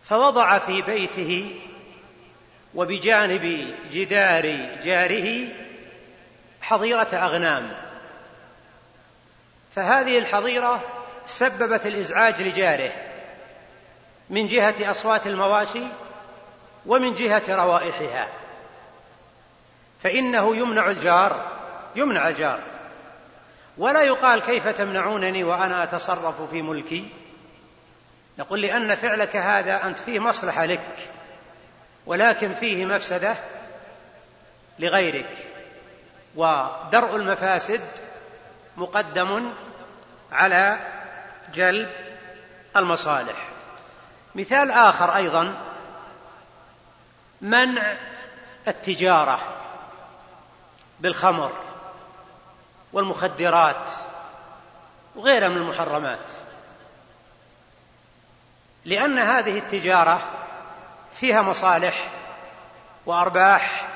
فوضع في بيته وبجانب جدار جاره حظيرة أغنام. فهذه الحظيرة سببت الإزعاج لجاره من جهة أصوات المواشي ومن جهة روائحها. فإنه يمنع الجار يمنع الجار. ولا يقال كيف تمنعونني وأنا أتصرف في ملكي؟ نقول لأن فعلك هذا أنت فيه مصلحة لك ولكن فيه مفسدة لغيرك. ودرء المفاسد مقدم على جلب المصالح. مثال آخر أيضا منع التجارة. بالخمر والمخدرات وغيرها من المحرمات. لأن هذه التجارة فيها مصالح وأرباح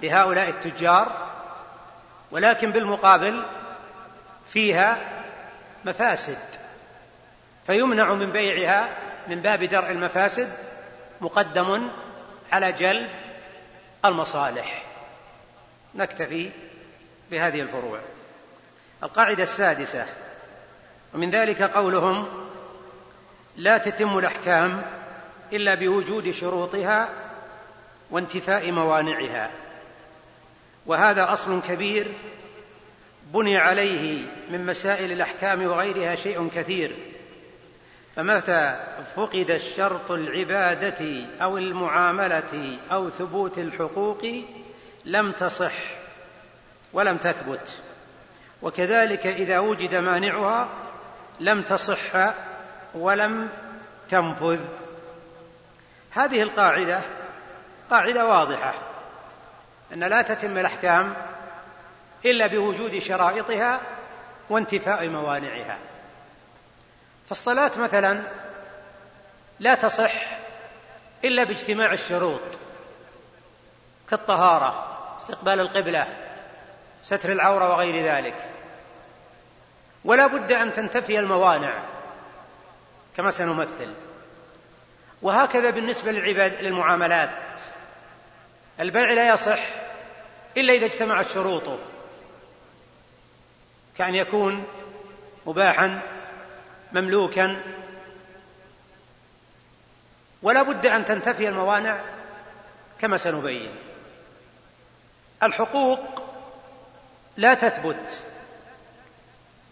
لهؤلاء التجار ولكن بالمقابل فيها مفاسد فيمنع من بيعها من باب درء المفاسد مقدم على جلب المصالح. نكتفي بهذه الفروع. القاعدة السادسة ومن ذلك قولهم لا تتم الأحكام إلا بوجود شروطها وانتفاء موانعها. وهذا أصل كبير بني عليه من مسائل الأحكام وغيرها شيء كثير. فمتى فقد الشرط العبادة أو المعاملة أو ثبوت الحقوق لم تصح ولم تثبت. وكذلك إذا وجد مانعها لم تصح ولم تنفذ. هذه القاعدة قاعدة واضحة أن لا تتم الأحكام إلا بوجود شرائطها وانتفاء موانعها. فالصلاة مثلا لا تصح إلا باجتماع الشروط كالطهارة. استقبال القبلة ستر العورة وغير ذلك. ولا بد أن تنتفي الموانع كما سنمثل. وهكذا بالنسبة للعباد للمعاملات. البيع لا يصح إلا إذا اجتمعت شروطه. كأن يكون مباحا مملوكا. ولا بد أن تنتفي الموانع كما سنبين. الحقوق لا تثبت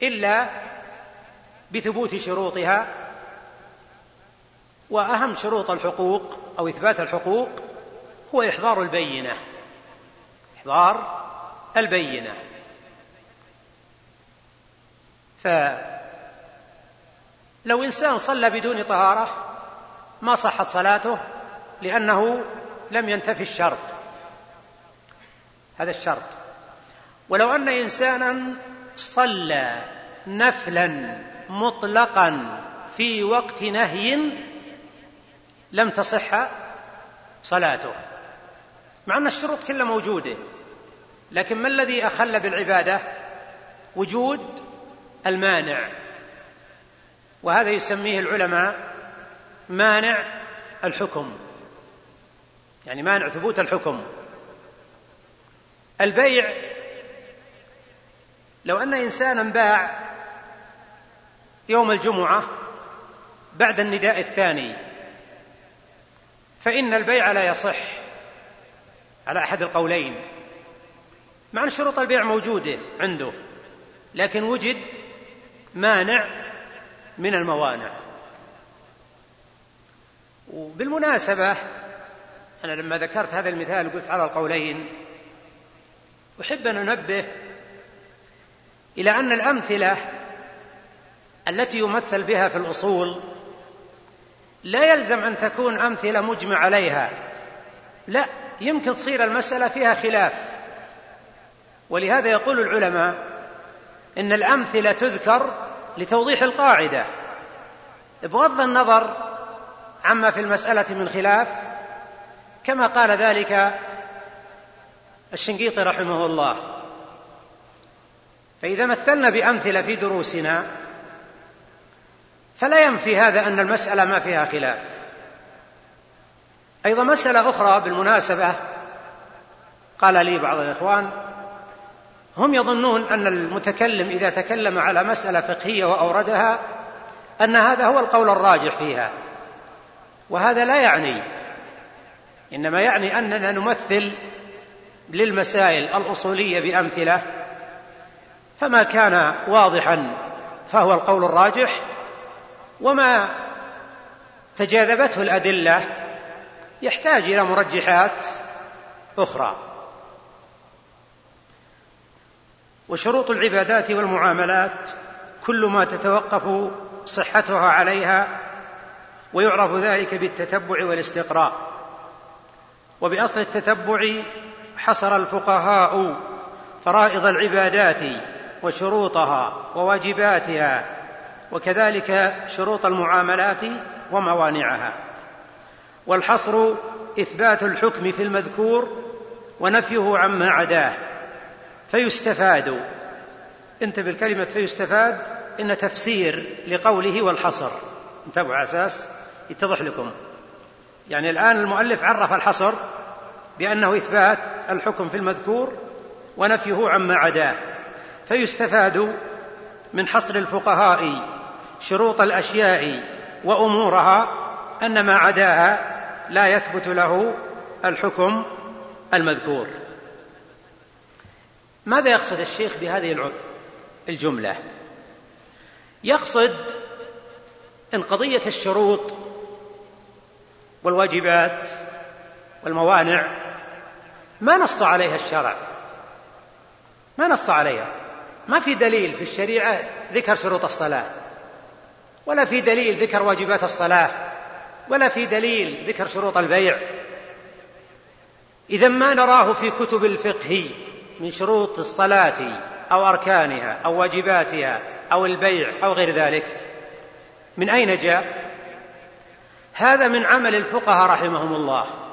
إلا بثبوت شروطها وأهم شروط الحقوق أو إثبات الحقوق هو إحضار البينة إحضار البينة. فلو إنسان صلى بدون طهارة ما صحت صلاته لأنه لم ينتفي الشرط. هذا الشرط. ولو أن إنسانا صلى نفلا مطلقا في وقت نهي لم تصح صلاته. مع أن الشروط كلها موجودة لكن ما الذي أخل بالعبادة؟ وجود المانع. وهذا يسميه العلماء مانع الحكم. يعني مانع ثبوت الحكم. البيع. لو أن إنسانا باع يوم الجمعة بعد النداء الثاني فإن البيع لا يصح على أحد القولين مع أن شروط البيع موجودة عنده لكن وجد مانع من الموانع. وبالمناسبة أنا لما ذكرت هذا المثال قلت على القولين أحب أن أنبه إلى أن الأمثلة التي يمثل بها في الأصول لا يلزم أن تكون أمثلة مجمع عليها. لا يمكن تصير المسألة فيها خلاف. ولهذا يقول العلماء إن الأمثلة تذكر لتوضيح القاعدة. بغض النظر عما في المسألة من خلاف كما قال ذلك الشنقيطي رحمه الله. فإذا مثلنا بأمثلة في دروسنا فلا ينفي هذا أن المسألة ما فيها خلاف. أيضا مسألة أخرى بالمناسبة قال لي بعض الإخوان هم يظنون أن المتكلم إذا تكلم على مسألة فقهية وأوردها أن هذا هو القول الراجح فيها. وهذا لا يعني إنما يعني أننا نمثل للمسائل الأصولية بأمثلة فما كان واضحا فهو القول الراجح وما تجاذبته الأدلة يحتاج إلى مرجحات أخرى. وشروط العبادات والمعاملات كل ما تتوقف صحتها عليها ويعرف ذلك بالتتبع والاستقراء. وبأصل التتبع حصر الفقهاء فرائض العبادات وشروطها وواجباتها وكذلك شروط المعاملات وموانعها. والحصر إثبات الحكم في المذكور ونفيه عما عداه. فيستفاد انتبه الكلمة فيستفاد إن تفسير لقوله والحصر. انتبهوا على أساس يتضح لكم. يعني الآن المؤلف عرف الحصر بأنه إثبات الحكم في المذكور ونفيه عما عداه فيستفاد من حصر الفقهاء شروط الأشياء وأمورها أن ما عداها لا يثبت له الحكم المذكور. ماذا يقصد الشيخ بهذه الجملة؟ يقصد إن قضية الشروط والواجبات والموانع ما نص عليها الشرع. ما نص عليها. ما في دليل في الشريعة ذكر شروط الصلاة. ولا في دليل ذكر واجبات الصلاة. ولا في دليل ذكر شروط البيع. إذا ما نراه في كتب الفقه من شروط الصلاة أو أركانها أو واجباتها أو البيع أو غير ذلك. من أين جاء؟ هذا من عمل الفقهاء رحمهم الله.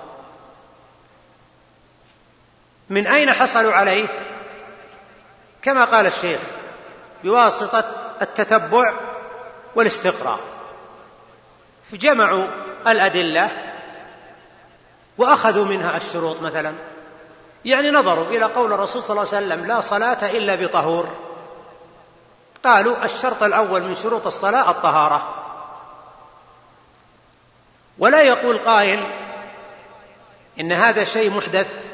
من أين حصلوا عليه؟ كما قال الشيخ بواسطة التتبع والاستقراء. فجمعوا الأدلة وأخذوا منها الشروط مثلا. يعني نظروا إلى قول الرسول صلى الله عليه وسلم لا صلاة إلا بطهور. قالوا الشرط الأول من شروط الصلاة الطهارة. ولا يقول قائل إن هذا شيء محدث.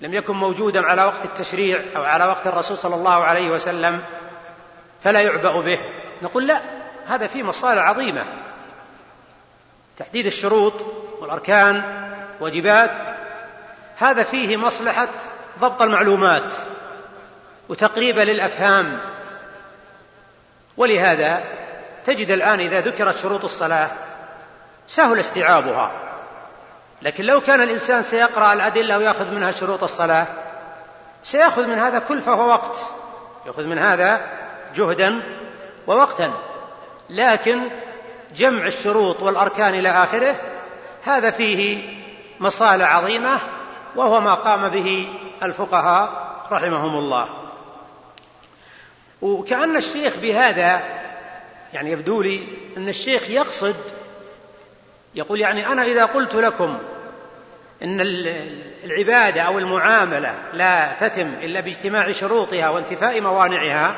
لم يكن موجودا على وقت التشريع أو على وقت الرسول صلى الله عليه وسلم فلا يعبأ به. نقول لا هذا فيه مصالح عظيمة. تحديد الشروط والأركان واجبات هذا فيه مصلحة ضبط المعلومات وتقريبا للأفهام. ولهذا تجد الآن إذا ذكرت شروط الصلاة سهل استيعابها. لكن لو كان الإنسان سيقرأ الأدلة ويأخذ منها شروط الصلاة سيأخذ من هذا كلفة ووقت يأخذ من هذا جهدا ووقتا. لكن جمع الشروط والأركان إلى آخره هذا فيه مصالح عظيمة وهو ما قام به الفقهاء رحمهم الله. وكأن الشيخ بهذا يعني يبدو لي أن الشيخ يقصد يقول يعني أنا إذا قلت لكم إن العبادة أو المعاملة لا تتم إلا باجتماع شروطها وانتفاء موانعها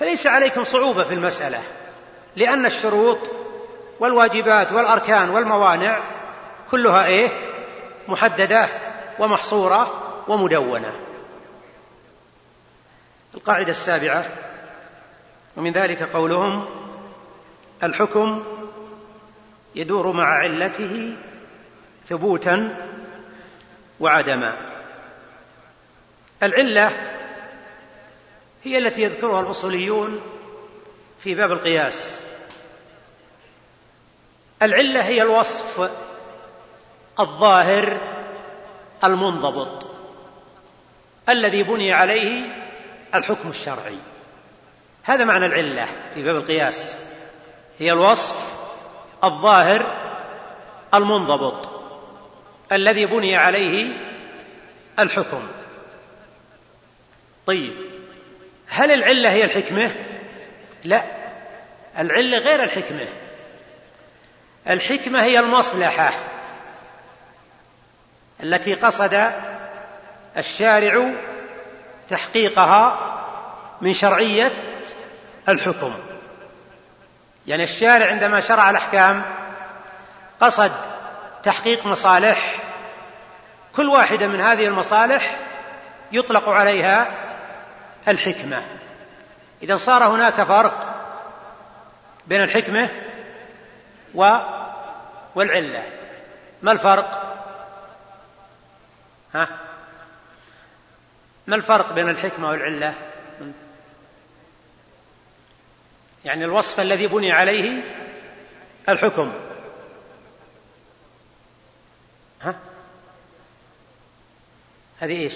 فليس عليكم صعوبة في المسألة لأن الشروط والواجبات والأركان والموانع كلها إيه؟ محددة ومحصورة ومدونة. القاعدة السابعة ومن ذلك قولهم الحكم يدور مع علته ثبوتا وعدما. العلة هي التي يذكرها الأصوليون في باب القياس. العلة هي الوصف الظاهر المنضبط الذي بني عليه الحكم الشرعي. هذا معنى العلة في باب القياس. هي الوصف الظاهر المنضبط الذي بني عليه الحكم. طيب هل العلة هي الحكمة؟ لا العلة غير الحكمة. الحكمة هي المصلحة التي قصد الشارع تحقيقها من شرعية الحكم. يعني الشارع عندما شرع الأحكام قصد تحقيق مصالح كل واحدة من هذه المصالح يطلق عليها الحكمة. إذا صار هناك فرق بين الحكمة و والعلة. ما الفرق؟ ها؟ ما الفرق بين الحكمة والعلة؟ يعني الوصف الذي بني عليه الحكم. ها؟ هذه إيش؟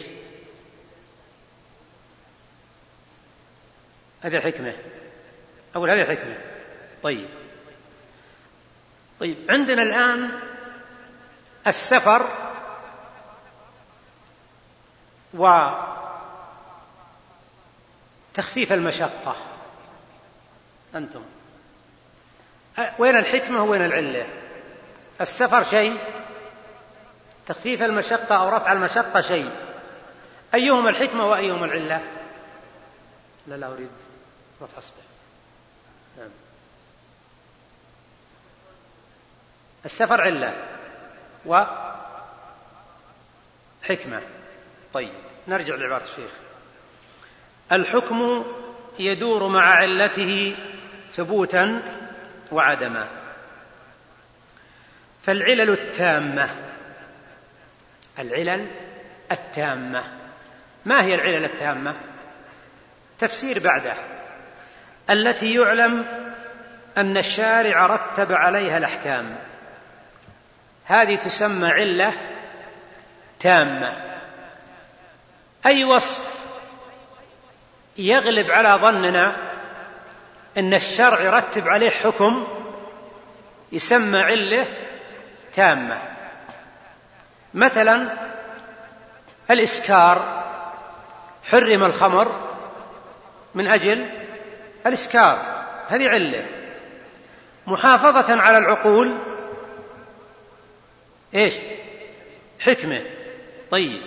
هذه الحكمة. أقول هذه الحكمة. طيب. طيب عندنا الآن السفر وتخفيف المشقة. أنتم. وين الحكمة وين العلة؟ السفر شيء؟ تخفيف المشقة أو رفع المشقة شيء؟ أيهما الحكمة وأيهما العلة؟ لا لا أريد رفع أصبع نعم. السفر علة وحكمة طيب نرجع لعبارة الشيخ الحكم يدور مع علته ثبوتا وعدما. فالعلل التامة. العلل التامة. ما هي العلل التامة؟ تفسير بعده. التي يعلم أن الشارع رتب عليها الأحكام. هذه تسمى علة تامة. أي وصف يغلب على ظننا إن الشرع يرتب عليه حكم يسمى علة تامة. مثلا الإسكار حرم الخمر من أجل الإسكار هذه علة. محافظة على العقول إيش؟ حكمة. طيب.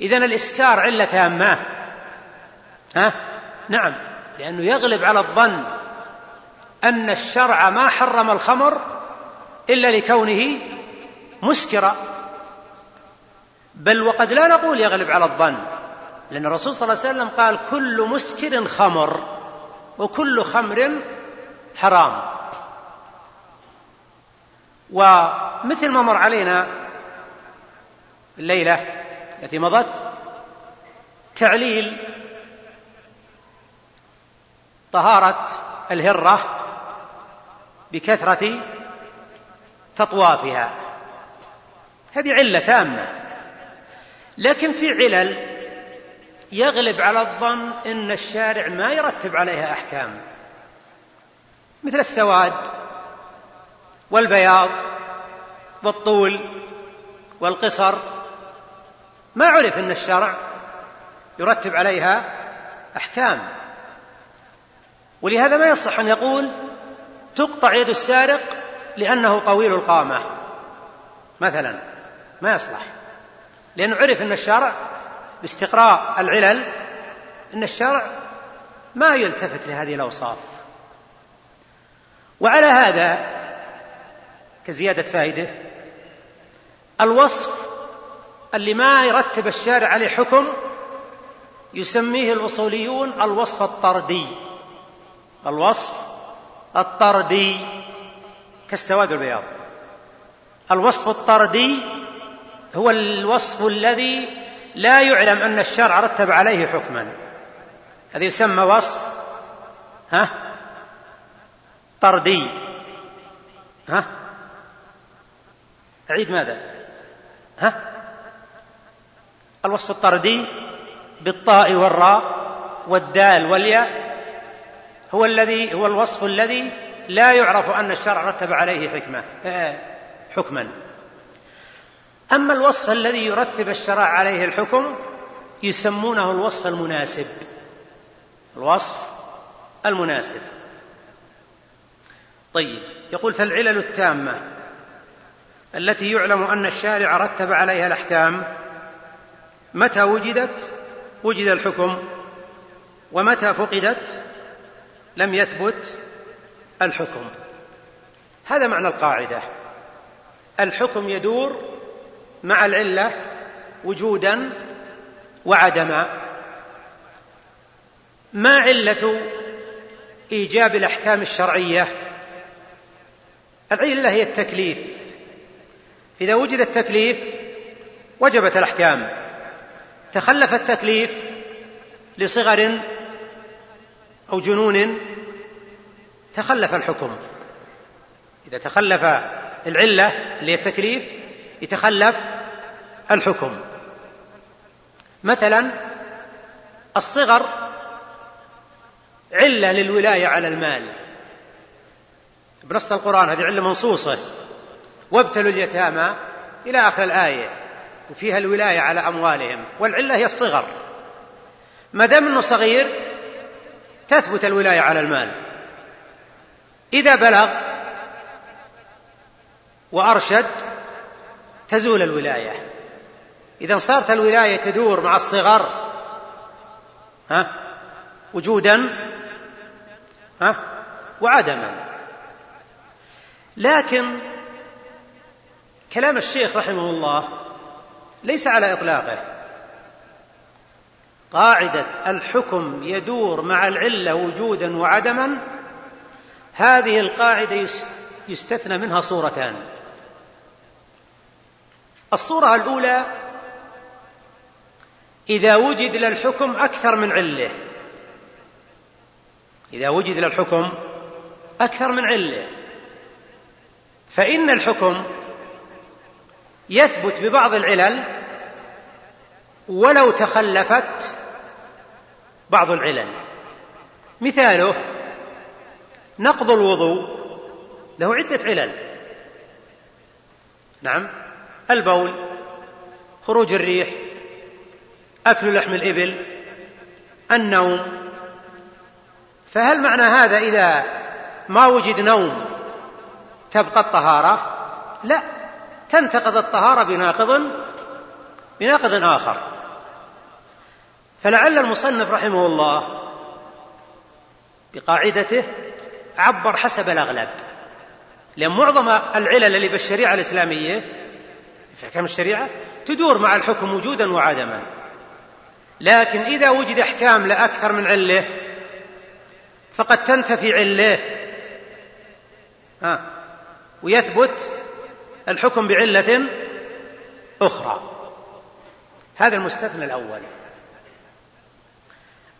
اذا الإسكار علة تامة. ها؟ نعم. لأنه يغلب على الظن أن الشرع ما حرم الخمر إلا لكونه مسكرة بل وقد لا نقول يغلب على الظن لأن الرسول صلى الله عليه وسلم قال كل مسكر خمر وكل خمر حرام. ومثل ما مر علينا الليلة التي مضت تعليل طهارة الهرة بكثرة تطوافها. هذه علة تامة. لكن في علل يغلب على الظن إن الشارع ما يرتب عليها أحكام. مثل السواد والبياض والطول والقصر. ما عرف إن الشرع يرتب عليها أحكام. ولهذا ما يصح أن يقول تقطع يد السارق لأنه طويل القامة. مثلا ما يصلح. لأنه عرف أن الشرع باستقراء العلل أن الشرع ما يلتفت لهذه الأوصاف. وعلى هذا كزيادة فائدة الوصف اللي ما يرتب الشارع عليه حكم يسميه الأصوليون الوصف الطردي. الوصف الطردي كالسواد والبياض. الوصف الطردي هو الوصف الذي لا يعلم أن الشرع رتب عليه حكما. هذا يسمى وصف ها طردي. ها عيد ماذا؟ ها الوصف الطردي بالطاء والراء والدال والياء هو الذي هو الوصف الذي لا يعرف أن الشرع رتب عليه حكمة آه، حكما. أما الوصف الذي يرتب الشرع عليه الحكم يسمونه الوصف المناسب. الوصف المناسب. طيب يقول فالعلل التامة التي يعلم أن الشارع رتب عليها الأحكام متى وجدت؟ وجد الحكم ومتى فقدت؟ لم يثبت الحكم. هذا معنى القاعدة. الحكم يدور مع العلة وجودا وعدما. ما علة إيجاب الأحكام الشرعية؟ العلة هي التكليف. إذا وجد التكليف وجبت الأحكام. تخلف التكليف لصغر أو جنون تخلف الحكم. إذا تخلف العلة اللي هي التكليف يتخلف الحكم. مثلا الصغر علة للولاية على المال. بنص القرآن هذه علة منصوصة. وابتلوا اليتامى إلى آخر الآية وفيها الولاية على أموالهم. والعلة هي الصغر. ما دام أنه صغير تثبت الولاية على المال. إذا بلغ وأرشد تزول الولاية. إذا صارت الولاية تدور مع الصغر ها وجودا ها وعدما. لكن كلام الشيخ رحمه الله ليس على إطلاقه. قاعدة الحكم يدور مع العلة وجودا وعدما هذه القاعدة يستثنى منها صورتان. الصورة الأولى إذا وجد للحكم أكثر من علة. إذا وجد للحكم أكثر من علة. فإن الحكم يثبت ببعض العلل ولو تخلفت بعض العلل. مثاله نقض الوضوء له عدة علل. نعم البول خروج الريح أكل لحم الإبل النوم. فهل معنى هذا إذا ما وجد نوم تبقى الطهارة؟ لا تنتقض الطهارة بناقض بناقض آخر. فلعل المصنف رحمه الله بقاعدته عبر حسب الأغلب لأن معظم العلل اللي بالشريعة الإسلامية في أحكام الشريعة تدور مع الحكم وجودا وعدما. لكن إذا وجد أحكام لأكثر من علة فقد تنتفي علة. ها ويثبت الحكم بعلة أخرى. هذا المستثنى الأول.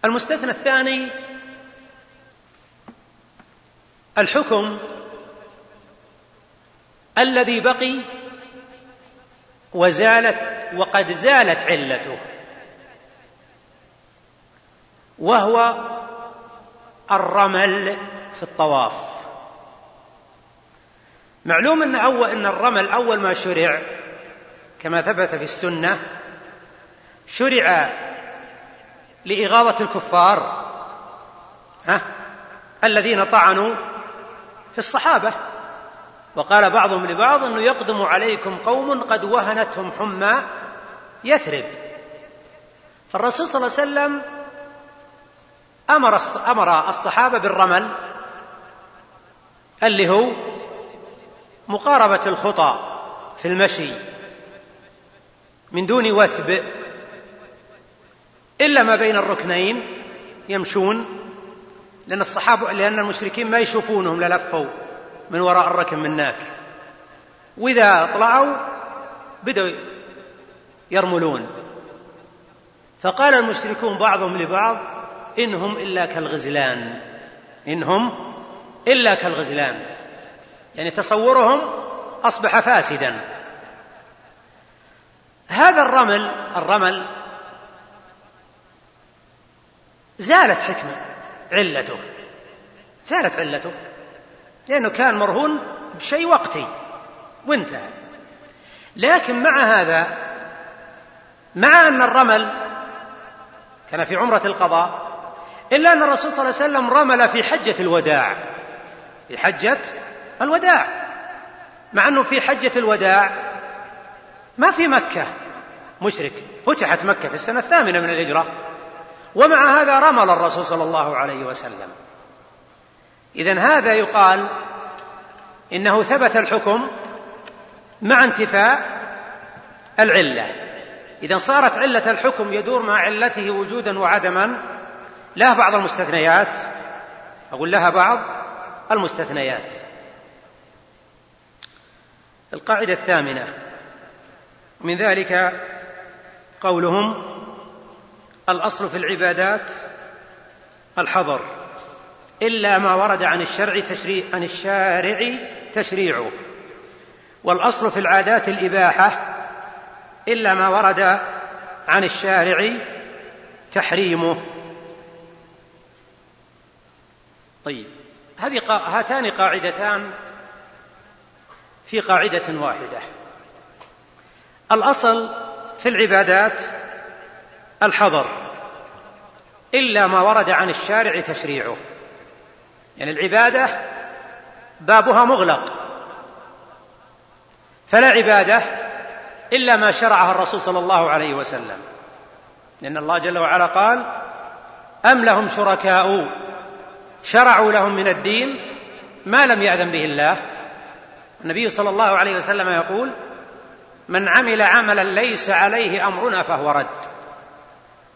المستثنى الثاني الحكم الذي بقي وزالت وقد زالت علته وهو الرمل في الطواف. معلوم أن اول أن الرمل أول ما شرع كما ثبت في السنة شرع لإغاظة الكفار. ها؟ الذين طعنوا في الصحابة. وقال بعضهم لبعض إنه يقدم عليكم قوم قد وهنتهم حمى يثرب. فالرسول صلى الله عليه وسلم أمر أمر الصحابة بالرمل اللي هو مقاربة الخطى في المشي من دون وثب. إلا ما بين الركنين يمشون لأن الصحابة لأن المشركين ما يشوفونهم للفوا من وراء الركن من هناك. وإذا طلعوا بدأوا يرملون. فقال المشركون بعضهم لبعض إنهم إلا كالغزلان. إنهم إلا كالغزلان. يعني تصورهم أصبح فاسدا. هذا الرمل الرمل زالت حكمة علته. زالت علته. لأنه كان مرهون بشيء وقتي. وانتهى. لكن مع هذا مع أن الرمل كان في عمرة القضاء إلا أن الرسول صلى الله عليه وسلم رمل في حجة الوداع. في حجة الوداع. مع أنه في حجة الوداع ما في مكة. مشرك. فتحت مكة في السنة الثامنة من الهجرة. ومع هذا رمل الرسول صلى الله عليه وسلم. إذا هذا يقال إنه ثبت الحكم مع انتفاء العلة. إذا صارت علة الحكم يدور مع علته وجودا وعدما. لها بعض المستثنيات. أقول لها بعض المستثنيات. القاعدة الثامنة. من ذلك قولهم الأصل في العبادات الحظر إلا ما ورد عن الشرع تشريع عن الشارع تشريعه والأصل في العادات الإباحة إلا ما ورد عن الشارع تحريمه طيب هذه هاتان قاعدتان في قاعدة واحدة. الأصل في العبادات الحظر إلا ما ورد عن الشارع تشريعه. يعني العبادة بابها مغلق فلا عبادة إلا ما شرعها الرسول صلى الله عليه وسلم. لأن الله جل وعلا قال أم لهم شركاء شرعوا لهم من الدين ما لم يأذن به الله. النبي صلى الله عليه وسلم يقول من عمل عملا ليس عليه أمرنا فهو رد.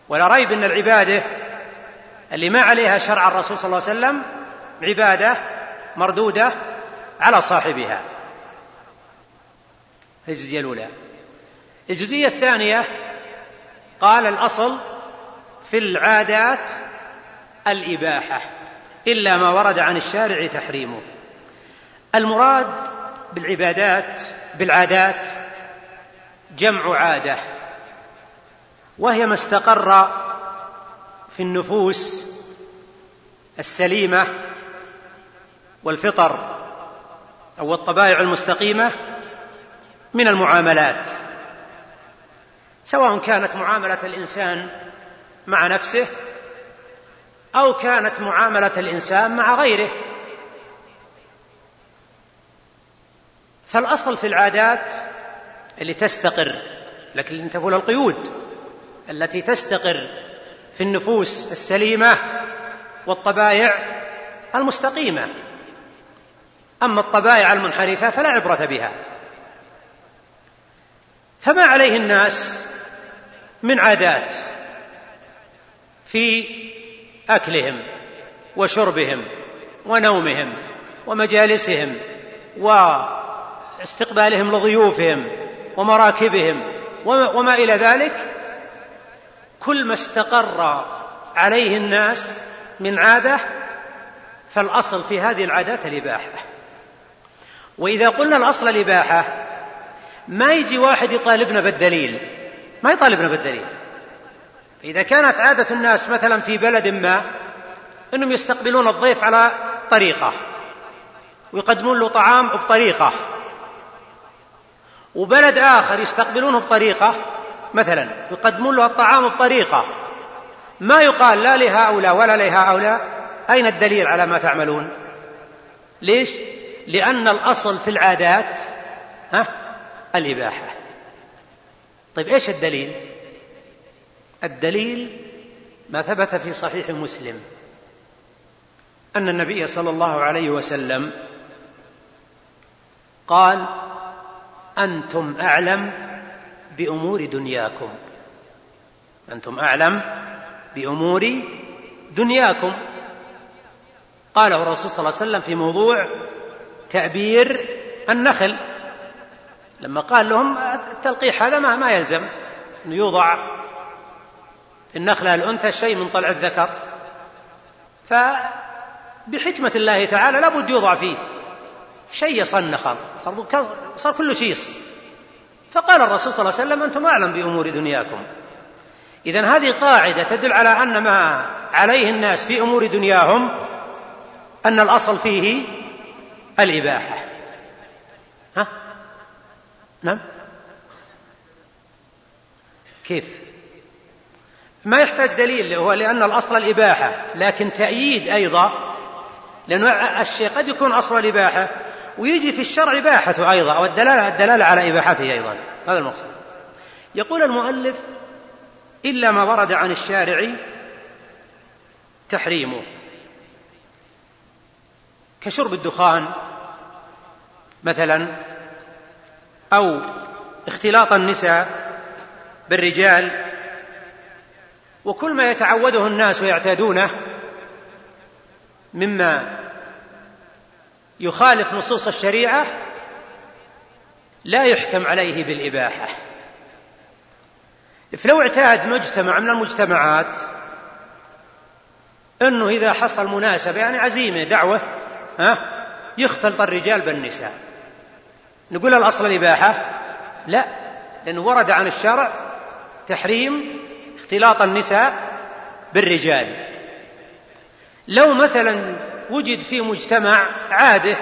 ولا ريب أن العبادة اللي ما عليها شرع الرسول صلى الله عليه وسلم عبادة مردودة على صاحبها. الجزئية الأولى. الجزئية الثانية قال الأصل في العادات الإباحة إلا ما ورد عن الشارع تحريمه. المراد بالعبادات بالعادات جمع عادة. وهي ما استقر في النفوس السليمة والفطر أو الطبائع المستقيمة من المعاملات سواء كانت معاملة الإنسان مع نفسه أو كانت معاملة الإنسان مع غيره. فالأصل في العادات اللي تستقر لكن انتبهوا للقيود التي تستقر في النفوس السليمة والطبائع المستقيمة. أما الطبائع المنحرفة فلا عبرة بها. فما عليه الناس من عادات في أكلهم وشربهم ونومهم ومجالسهم واستقبالهم لضيوفهم ومراكبهم وما إلى ذلك كل ما استقر عليه الناس من عادة فالأصل في هذه العادات الاباحه وإذا قلنا الأصل الاباحه ما يجي واحد يطالبنا بالدليل. ما يطالبنا بالدليل. إذا كانت عادة الناس مثلا في بلد ما أنهم يستقبلون الضيف على طريقة ويقدمون له طعام بطريقة وبلد آخر يستقبلونه بطريقة مثلا يقدمون له الطعام بطريقة. ما يقال لا لهؤلاء ولا لهؤلاء. أين الدليل على ما تعملون؟ ليش؟ لأن الأصل في العادات ها؟ الإباحة. طيب إيش الدليل؟ الدليل ما ثبت في صحيح مسلم. أن النبي صلى الله عليه وسلم قال أنتم أعلم بأمور دنياكم. أنتم أعلم بأمور دنياكم. قاله الرسول صلى الله عليه وسلم في موضوع تأبير النخل. لما قال لهم التلقيح هذا ما, ما يلزم. أنه يوضع في النخلة الأنثى شيء من طلع الذكر. فبحكمة الله تعالى لابد يوضع فيه. شيء صنخ صار, كله شيص فقال الرسول صلى الله عليه وسلم أنتم أعلم بأمور دنياكم. إذا هذه قاعدة تدل على أن ما عليه الناس في أمور دنياهم أن الأصل فيه الإباحة. ها؟ نعم؟ كيف؟ ما يحتاج دليل هو لأن الأصل الإباحة لكن تأييد أيضا لأن الشيء قد يكون أصل الإباحة ويجي في الشرع إباحته أيضا أو الدلالة, الدلالة على إباحته أيضا. هذا المقصود يقول المؤلف إلا ما ورد عن الشارع تحريمه. كشرب الدخان مثلا أو اختلاط النساء بالرجال وكل ما يتعوده الناس ويعتادونه مما يخالف نصوص الشريعة لا يحكم عليه بالإباحة. فلو اعتاد مجتمع من المجتمعات إنه إذا حصل مناسبة يعني عزيمة دعوة ها يختلط الرجال بالنساء. نقول الأصل الإباحة؟ لا لأنه ورد عن الشرع تحريم اختلاط النساء بالرجال. لو مثلا وجد في مجتمع عاده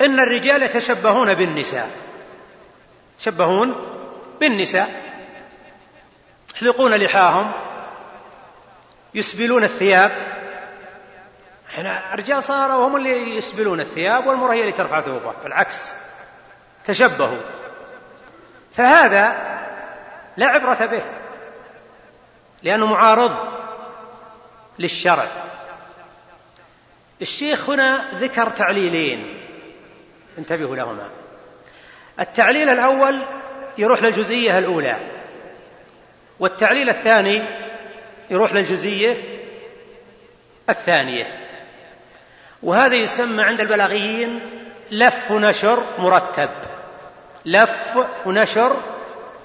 إن الرجال يتشبهون بالنساء. يتشبهون بالنساء. يحلقون لحاهم. يسبلون الثياب. إحنا الرجال صاروا هم اللي يسبلون الثياب والمرأة هي اللي ترفع ثوبها. بالعكس. تشبهوا. فهذا لا عبرة به. لأنه معارض للشرع. الشيخ هنا ذكر تعليلين. انتبهوا لهما. التعليل الأول يروح للجزئية الأولى والتعليل الثاني يروح للجزئية الثانية. وهذا يسمى عند البلاغيين لف ونشر مرتب. لف ونشر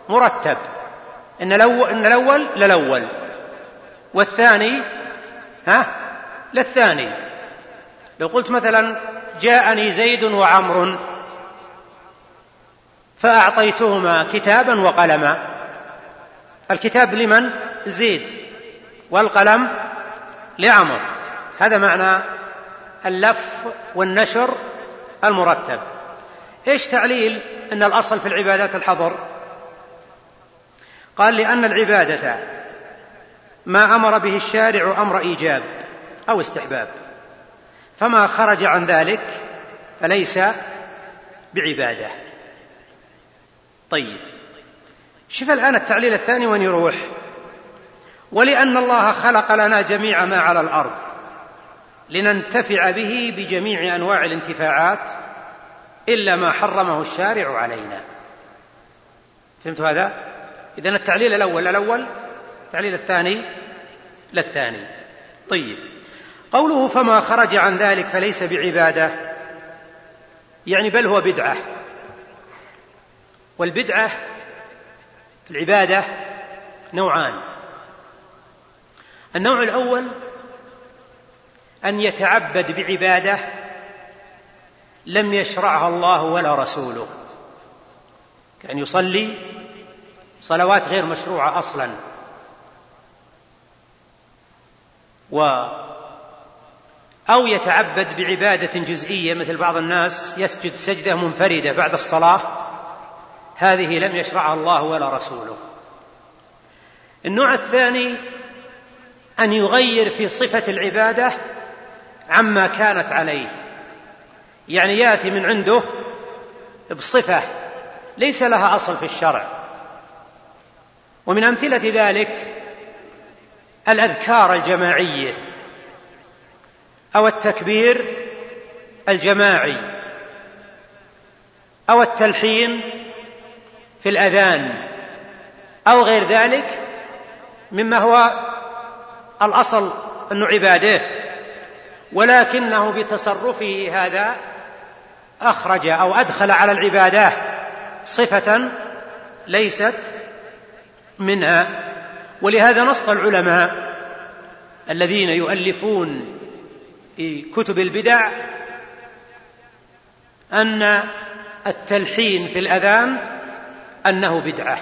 مرتب. إن الأول, إن الأول للأول والثاني ها؟ للثاني. لو قلت مثلا جاءني زيد وعمر فأعطيتهما كتابا وقلما. الكتاب لمن؟ زيد. والقلم لعمر. هذا معنى اللف والنشر المرتب. إيش تعليل؟ إن الأصل في العبادات الحظر قال لأن العبادة ما أمر به الشارع أمر إيجاب أو استحباب. فما خرج عن ذلك فليس بعبادة. طيب. شوف الآن التعليل الثاني وين يروح. ولأن الله خلق لنا جميع ما على الأرض لننتفع به بجميع أنواع الانتفاعات إلا ما حرمه الشارع علينا. فهمت هذا؟ إذن التعليل الأول الأول التعليل الثاني للثاني. طيب. قوله فما خرج عن ذلك فليس بعبادة يعني بل هو بدعة. والبدعة العبادة نوعان. النوع الأول أن يتعبد بعبادة لم يشرعها الله ولا رسوله. كأن يصلي صلوات غير مشروعة أصلا. و أو يتعبد بعبادة جزئية مثل بعض الناس يسجد سجدة منفردة بعد الصلاة هذه لم يشرعها الله ولا رسوله. النوع الثاني أن يغير في صفة العبادة عما كانت عليه. يعني يأتي من عنده بصفة ليس لها أصل في الشرع. ومن أمثلة ذلك الأذكار الجماعية. أو التكبير الجماعي أو التلحين في الأذان أو غير ذلك مما هو الأصل أنه عبادة ولكنه بتصرفه هذا أخرج أو أدخل على العبادة صفة ليست منها. ولهذا نص العلماء الذين يؤلفون في كتب البدع أن التلحين في الأذان أنه بدعة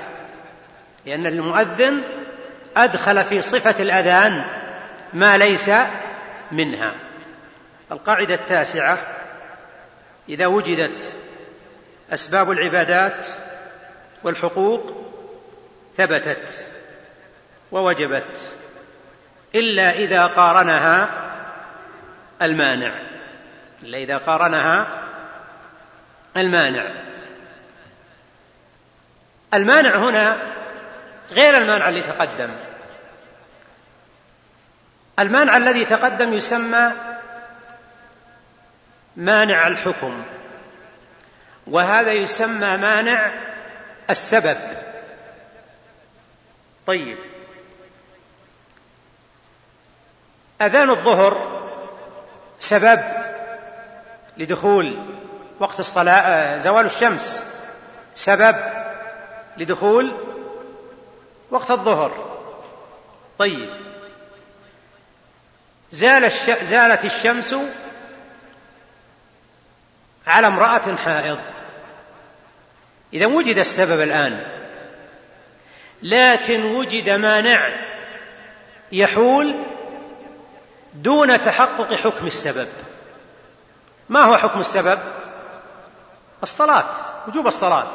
لأن المؤذن أدخل في صفة الأذان ما ليس منها. القاعدة التاسعة إذا وجدت أسباب العبادات والحقوق ثبتت ووجبت إلا إذا قارنها المانع. إلا إذا قارنها المانع. المانع هنا غير المانع اللي تقدم. المانع الذي تقدم يسمى مانع الحكم وهذا يسمى مانع السبب. طيب. أذان الظهر سبب لدخول وقت الصلاة زوال الشمس. سبب لدخول وقت الظهر. طيب. زال الش... زالت الشمس على امرأة حائض. إذا وجد السبب الآن. لكن وجد مانع يحول دون تحقق حكم السبب. ما هو حكم السبب؟ الصلاة وجوب الصلاة.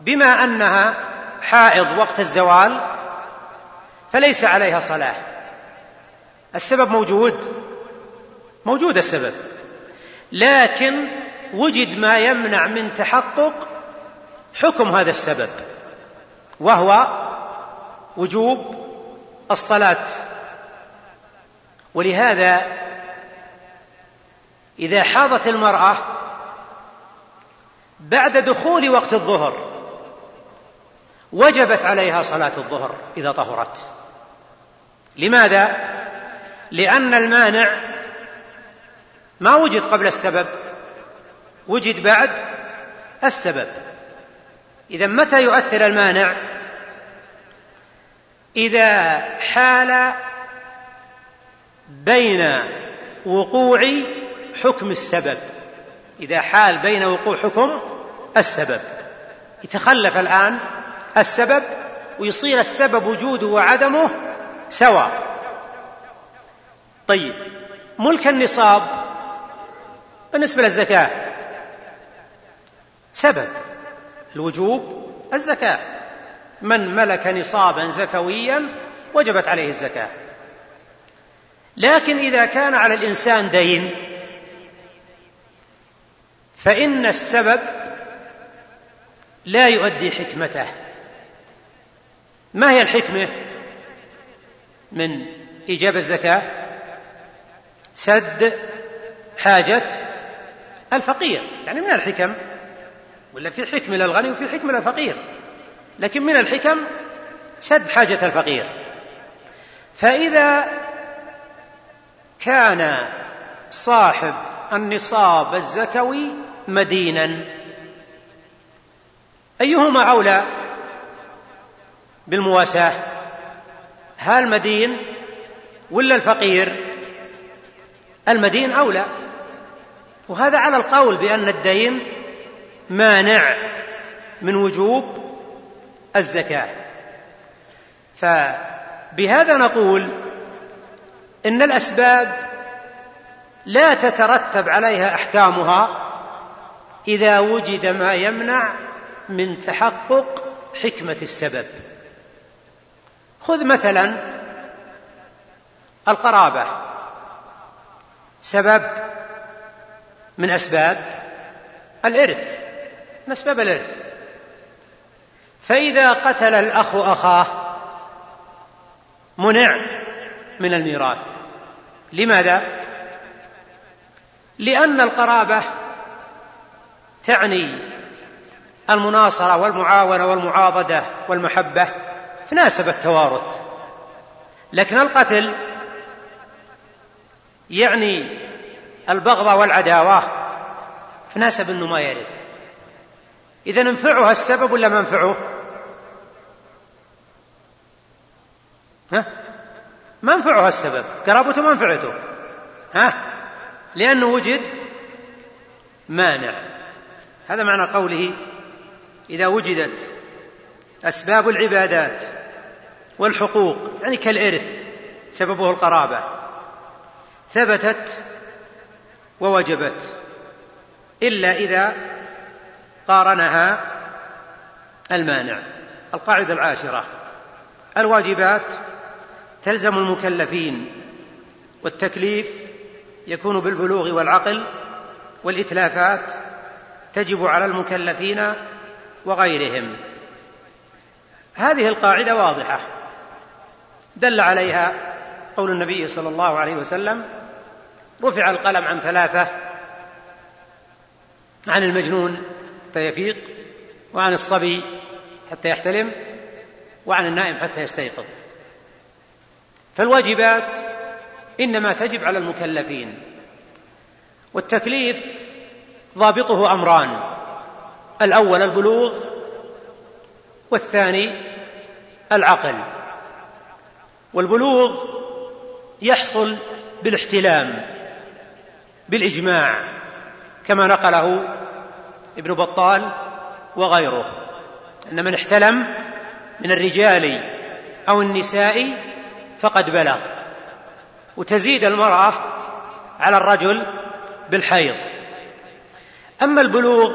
بما أنها حائض وقت الزوال فليس عليها صلاة. السبب موجود. موجود السبب. لكن وجد ما يمنع من تحقق حكم هذا السبب وهو وجوب الصلاة. ولهذا إذا حاضت المرأة بعد دخول وقت الظهر وجبت عليها صلاة الظهر إذا طهرت. لماذا؟ لأن المانع ما وجد قبل السبب وجد بعد السبب. إذا متى يؤثر المانع؟ إذا حال بين وقوع حكم السبب. إذا حال بين وقوع حكم السبب. يتخلف الآن السبب ويصير السبب وجوده وعدمه سواء طيب ملك النصاب بالنسبة للزكاة. سبب الوجوب الزكاة. من ملك نصابا زكويا وجبت عليه الزكاة. لكن إذا كان على الإنسان دين فإن السبب لا يؤدي حكمته. ما هي الحكمة؟ من إيجاب الزكاة سد حاجة الفقير. يعني من الحكم؟ ولا في حكمة للغني وفي حكمة للفقير. لكن من الحكم سد حاجة الفقير. فإذا كان صاحب النصاب الزكوي مدينا. أيهما أولى بالمواساة؟ هل مدين ولا الفقير؟ المدين أولى. وهذا على القول بأن الدين مانع من وجوب الزكاة. فبهذا نقول إن الأسباب لا تترتب عليها أحكامها إذا وجد ما يمنع من تحقق حكمة السبب. خذ مثلا القرابة. سبب من أسباب الإرث. من أسباب الإرث. فإذا قتل الأخ أخاه منع من الميراث. لماذا؟ لأن القرابة تعني المناصرة والمعاونة والمعاضدة والمحبة تناسب التوارث. لكن القتل يعني البغضة والعداوة تناسب أنه ما يرث. إذا انفعها السبب ولا منفعه ها؟ منفعها السبب. قرابته منفعته. ها؟ لأنه وجد مانع. هذا معنى قوله إذا وجدت أسباب العبادات والحقوق يعني كالإرث سببه القرابة ثبتت ووجبت إلا إذا قارنها المانع. القاعدة العاشرة. الواجبات تلزم المكلفين والتكليف يكون بالبلوغ والعقل والإتلافات تجب على المكلفين وغيرهم. هذه القاعدة واضحة. دل عليها قول النبي صلى الله عليه وسلم رفع القلم عن ثلاثة عن المجنون حتى يفيق وعن الصبي حتى يحتلم وعن النائم حتى يستيقظ. فالواجبات إنما تجب على المكلفين والتكليف ضابطه أمران الأول البلوغ والثاني العقل والبلوغ يحصل بالاحتلام بالإجماع كما نقله ابن بطال وغيره أن من احتلم من الرجال أو النساء فقد بلغ. وتزيد المرأة على الرجل بالحيض. أما البلوغ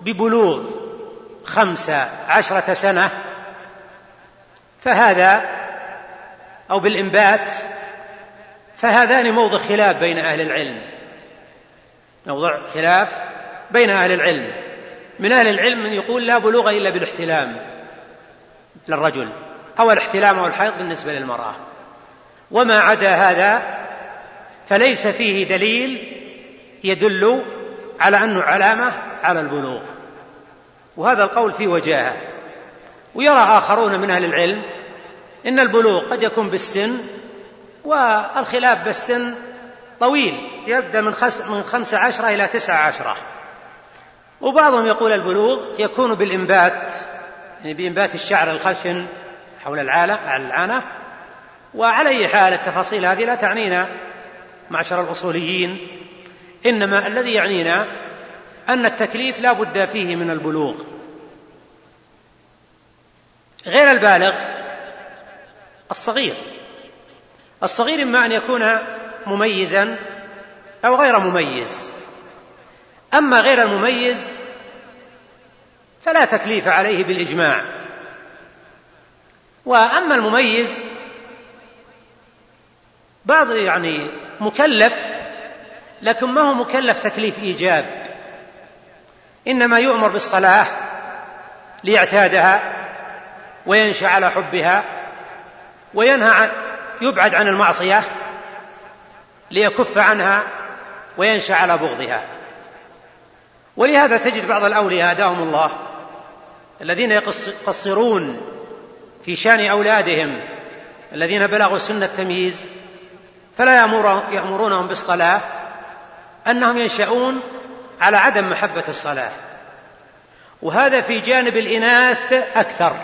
ببلوغ خمس عشرة سنة فهذا أو بالإنبات فهذان موضع خلاف بين أهل العلم. موضع خلاف بين أهل العلم. من أهل العلم من يقول لا بلوغ إلا بالاحتلام للرجل. أو الاحتلام أو الحيض بالنسبة للمرأة. وما عدا هذا فليس فيه دليل يدل على انه علامة على البلوغ. وهذا القول فيه وجاهة. ويرى آخرون من أهل العلم إن البلوغ قد يكون بالسن والخلاف بالسن طويل يبدأ من من خمس عشرة إلى تسعة عشرة. وبعضهم يقول البلوغ يكون بالإنبات يعني بإنبات الشعر الخشن حول العانة. وعلى أي حال التفاصيل هذه لا تعنينا معشر الأصوليين. إنما الذي يعنينا أن التكليف لا بد فيه من البلوغ. غير البالغ الصغير. الصغير إما أن يكون مميزا أو غير مميز. أما غير المميز فلا تكليف عليه بالإجماع. وأما المميز بعض يعني مكلف لكن ما هو مكلف تكليف إيجاب. إنما يؤمر بالصلاة ليعتادها وينشأ على حبها وينهى عن يبعد عن المعصية ليكف عنها وينشأ على بغضها. ولهذا تجد بعض الأولياء هداهم الله الذين يقصرون في شان أولادهم الذين بلغوا سن التمييز فلا يأمرونهم بالصلاة أنهم ينشأون على عدم محبة الصلاة. وهذا في جانب الإناث أكثر.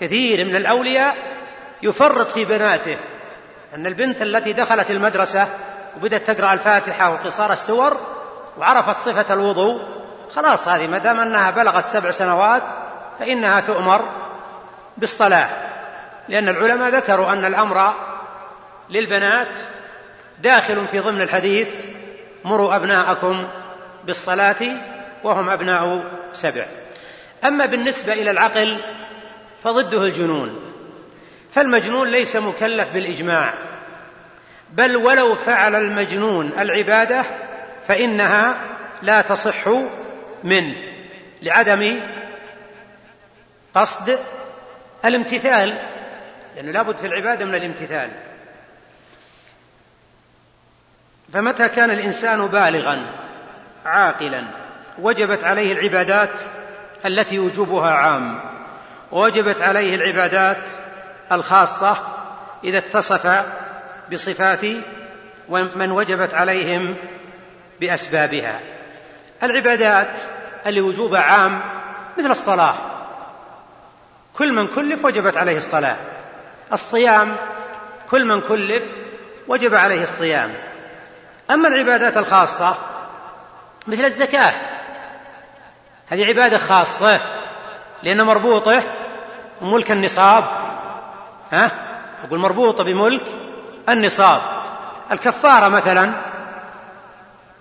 كثير من الأولياء يفرط في بناته أن البنت التي دخلت المدرسة وبدأت تقرأ الفاتحة وقصار السور وعرفت صفة الوضوء خلاص هذه ما دام أنها بلغت سبع سنوات فإنها تؤمر بالصلاة لأن العلماء ذكروا أن الأمر للبنات داخل في ضمن الحديث مروا أبناءكم بالصلاة وهم أبناء سبع. أما بالنسبة إلى العقل فضده الجنون فالمجنون ليس مكلف بالإجماع بل ولو فعل المجنون العبادة فإنها لا تصح منه لعدم قصد الامتثال لأنه لابد في العبادة من الامتثال. فمتى كان الإنسان بالغا عاقلا وجبت عليه العبادات التي وجوبها عام ووجبت عليه العبادات الخاصة إذا اتصف بصفات من وجبت عليهم بأسبابها. العبادات اللي وجوبها عام مثل الصلاة. كل من كلف وجبت عليه الصلاة. الصيام كل من كلف وجب عليه الصيام. أما العبادات الخاصة مثل الزكاة هذه عبادة خاصة لأن مربوطة بملك النصاب. ها؟ أقول مربوطة بملك النصاب. الكفارة مثلا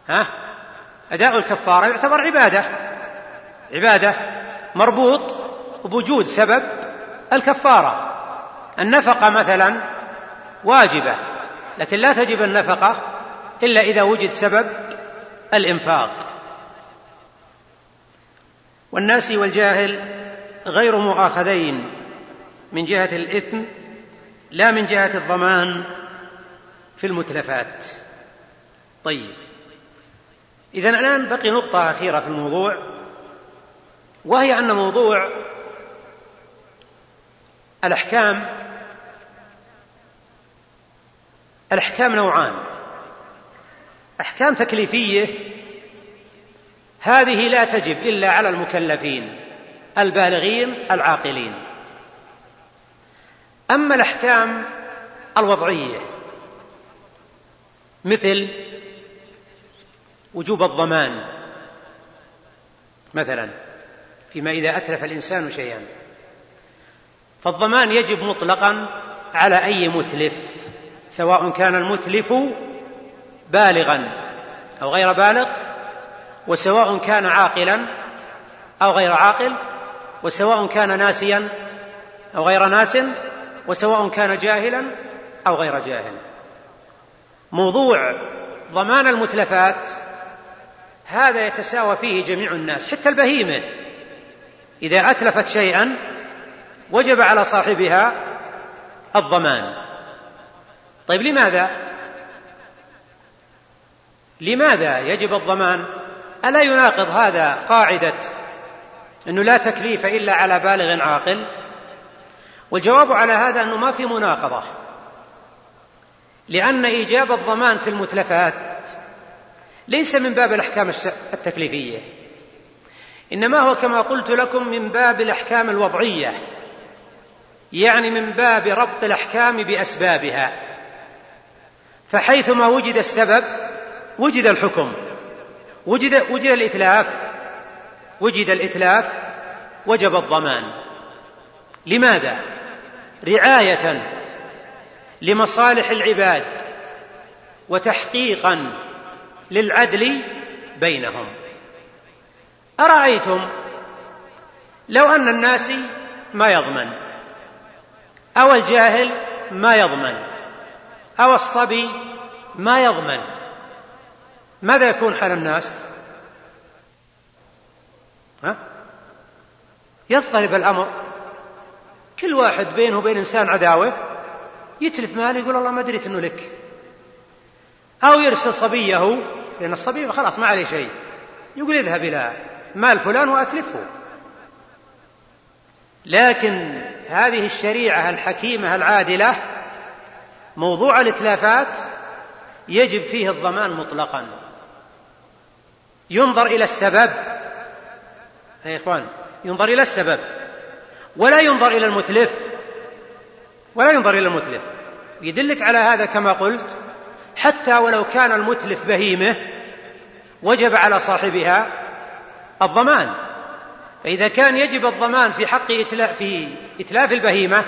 ها؟ أداء الكفارة يعتبر عبادة. عبادة مربوط بوجود سبب الكفارة. النفقة مثلا واجبة لكن لا تجب النفقة إلا إذا وجد سبب الإنفاق. والناس والجاهل غير مؤاخذين من جهة الإثم لا من جهة الضمان في المتلفات. طيب إذا الآن بقي نقطة أخيرة في الموضوع وهي أن موضوع الأحكام الأحكام نوعان. أحكام تكليفية هذه لا تجب إلا على المكلفين البالغين العاقلين. أما الأحكام الوضعية مثل وجوب الضمان مثلا فيما إذا أتلف الإنسان شيئا. فالضمان يجب مطلقا على أي متلف سواء كان المتلف بالغا أو غير بالغ وسواء كان عاقلا أو غير عاقل وسواء كان ناسيا أو غير ناس وسواء كان جاهلا أو غير جاهل. موضوع ضمان المتلفات هذا يتساوى فيه جميع الناس حتى البهيمة. إذا أتلفت شيئا وجب على صاحبها الضمان. طيب لماذا؟ لماذا يجب الضمان؟ ألا يناقض هذا قاعدة أنه لا تكليف إلا على بالغ عاقل؟ والجواب على هذا أنه ما في مناقضة لأن إيجاب الضمان في المتلفات ليس من باب الأحكام التكليفية إنما هو كما قلت لكم من باب الأحكام الوضعية. يعني من باب ربط الأحكام بأسبابها. فحيثما وجد السبب وجد الحكم. وجد وجد الإتلاف. وجد الإتلاف وجب الضمان. لماذا؟ رعاية لمصالح العباد وتحقيقا للعدل بينهم. أرأيتم لو أن الناس ما يضمن؟ أو الجاهل ما يضمن أو الصبي ما يضمن. ماذا يكون حال الناس؟ ها؟ يضطرب الأمر. كل واحد بينه وبين إنسان عداوة يتلف ماله يقول الله ما دريت أنه لك. أو يرسل صبيه لأن الصبي خلاص ما عليه شيء. يقول اذهب إلى مال فلان وأتلفه. لكن هذه الشريعة الحكيمة العادلة موضوع الإتلافات يجب فيه الضمان مطلقا. ينظر إلى السبب. يا إخوان ينظر إلى السبب. ولا ينظر إلى المتلف. ولا ينظر إلى المتلف. يدلك على هذا كما قلت حتى ولو كان المتلف بهيمة وجب على صاحبها الضمان. فإذا كان يجب الضمان في حق إتلاف في إتلاف البهيمة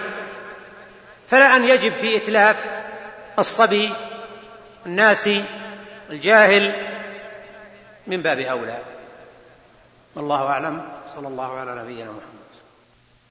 فلا أن يجب في إتلاف الصبي الناسي الجاهل من باب أولى. والله أعلم. صلى الله على نبينا محمد.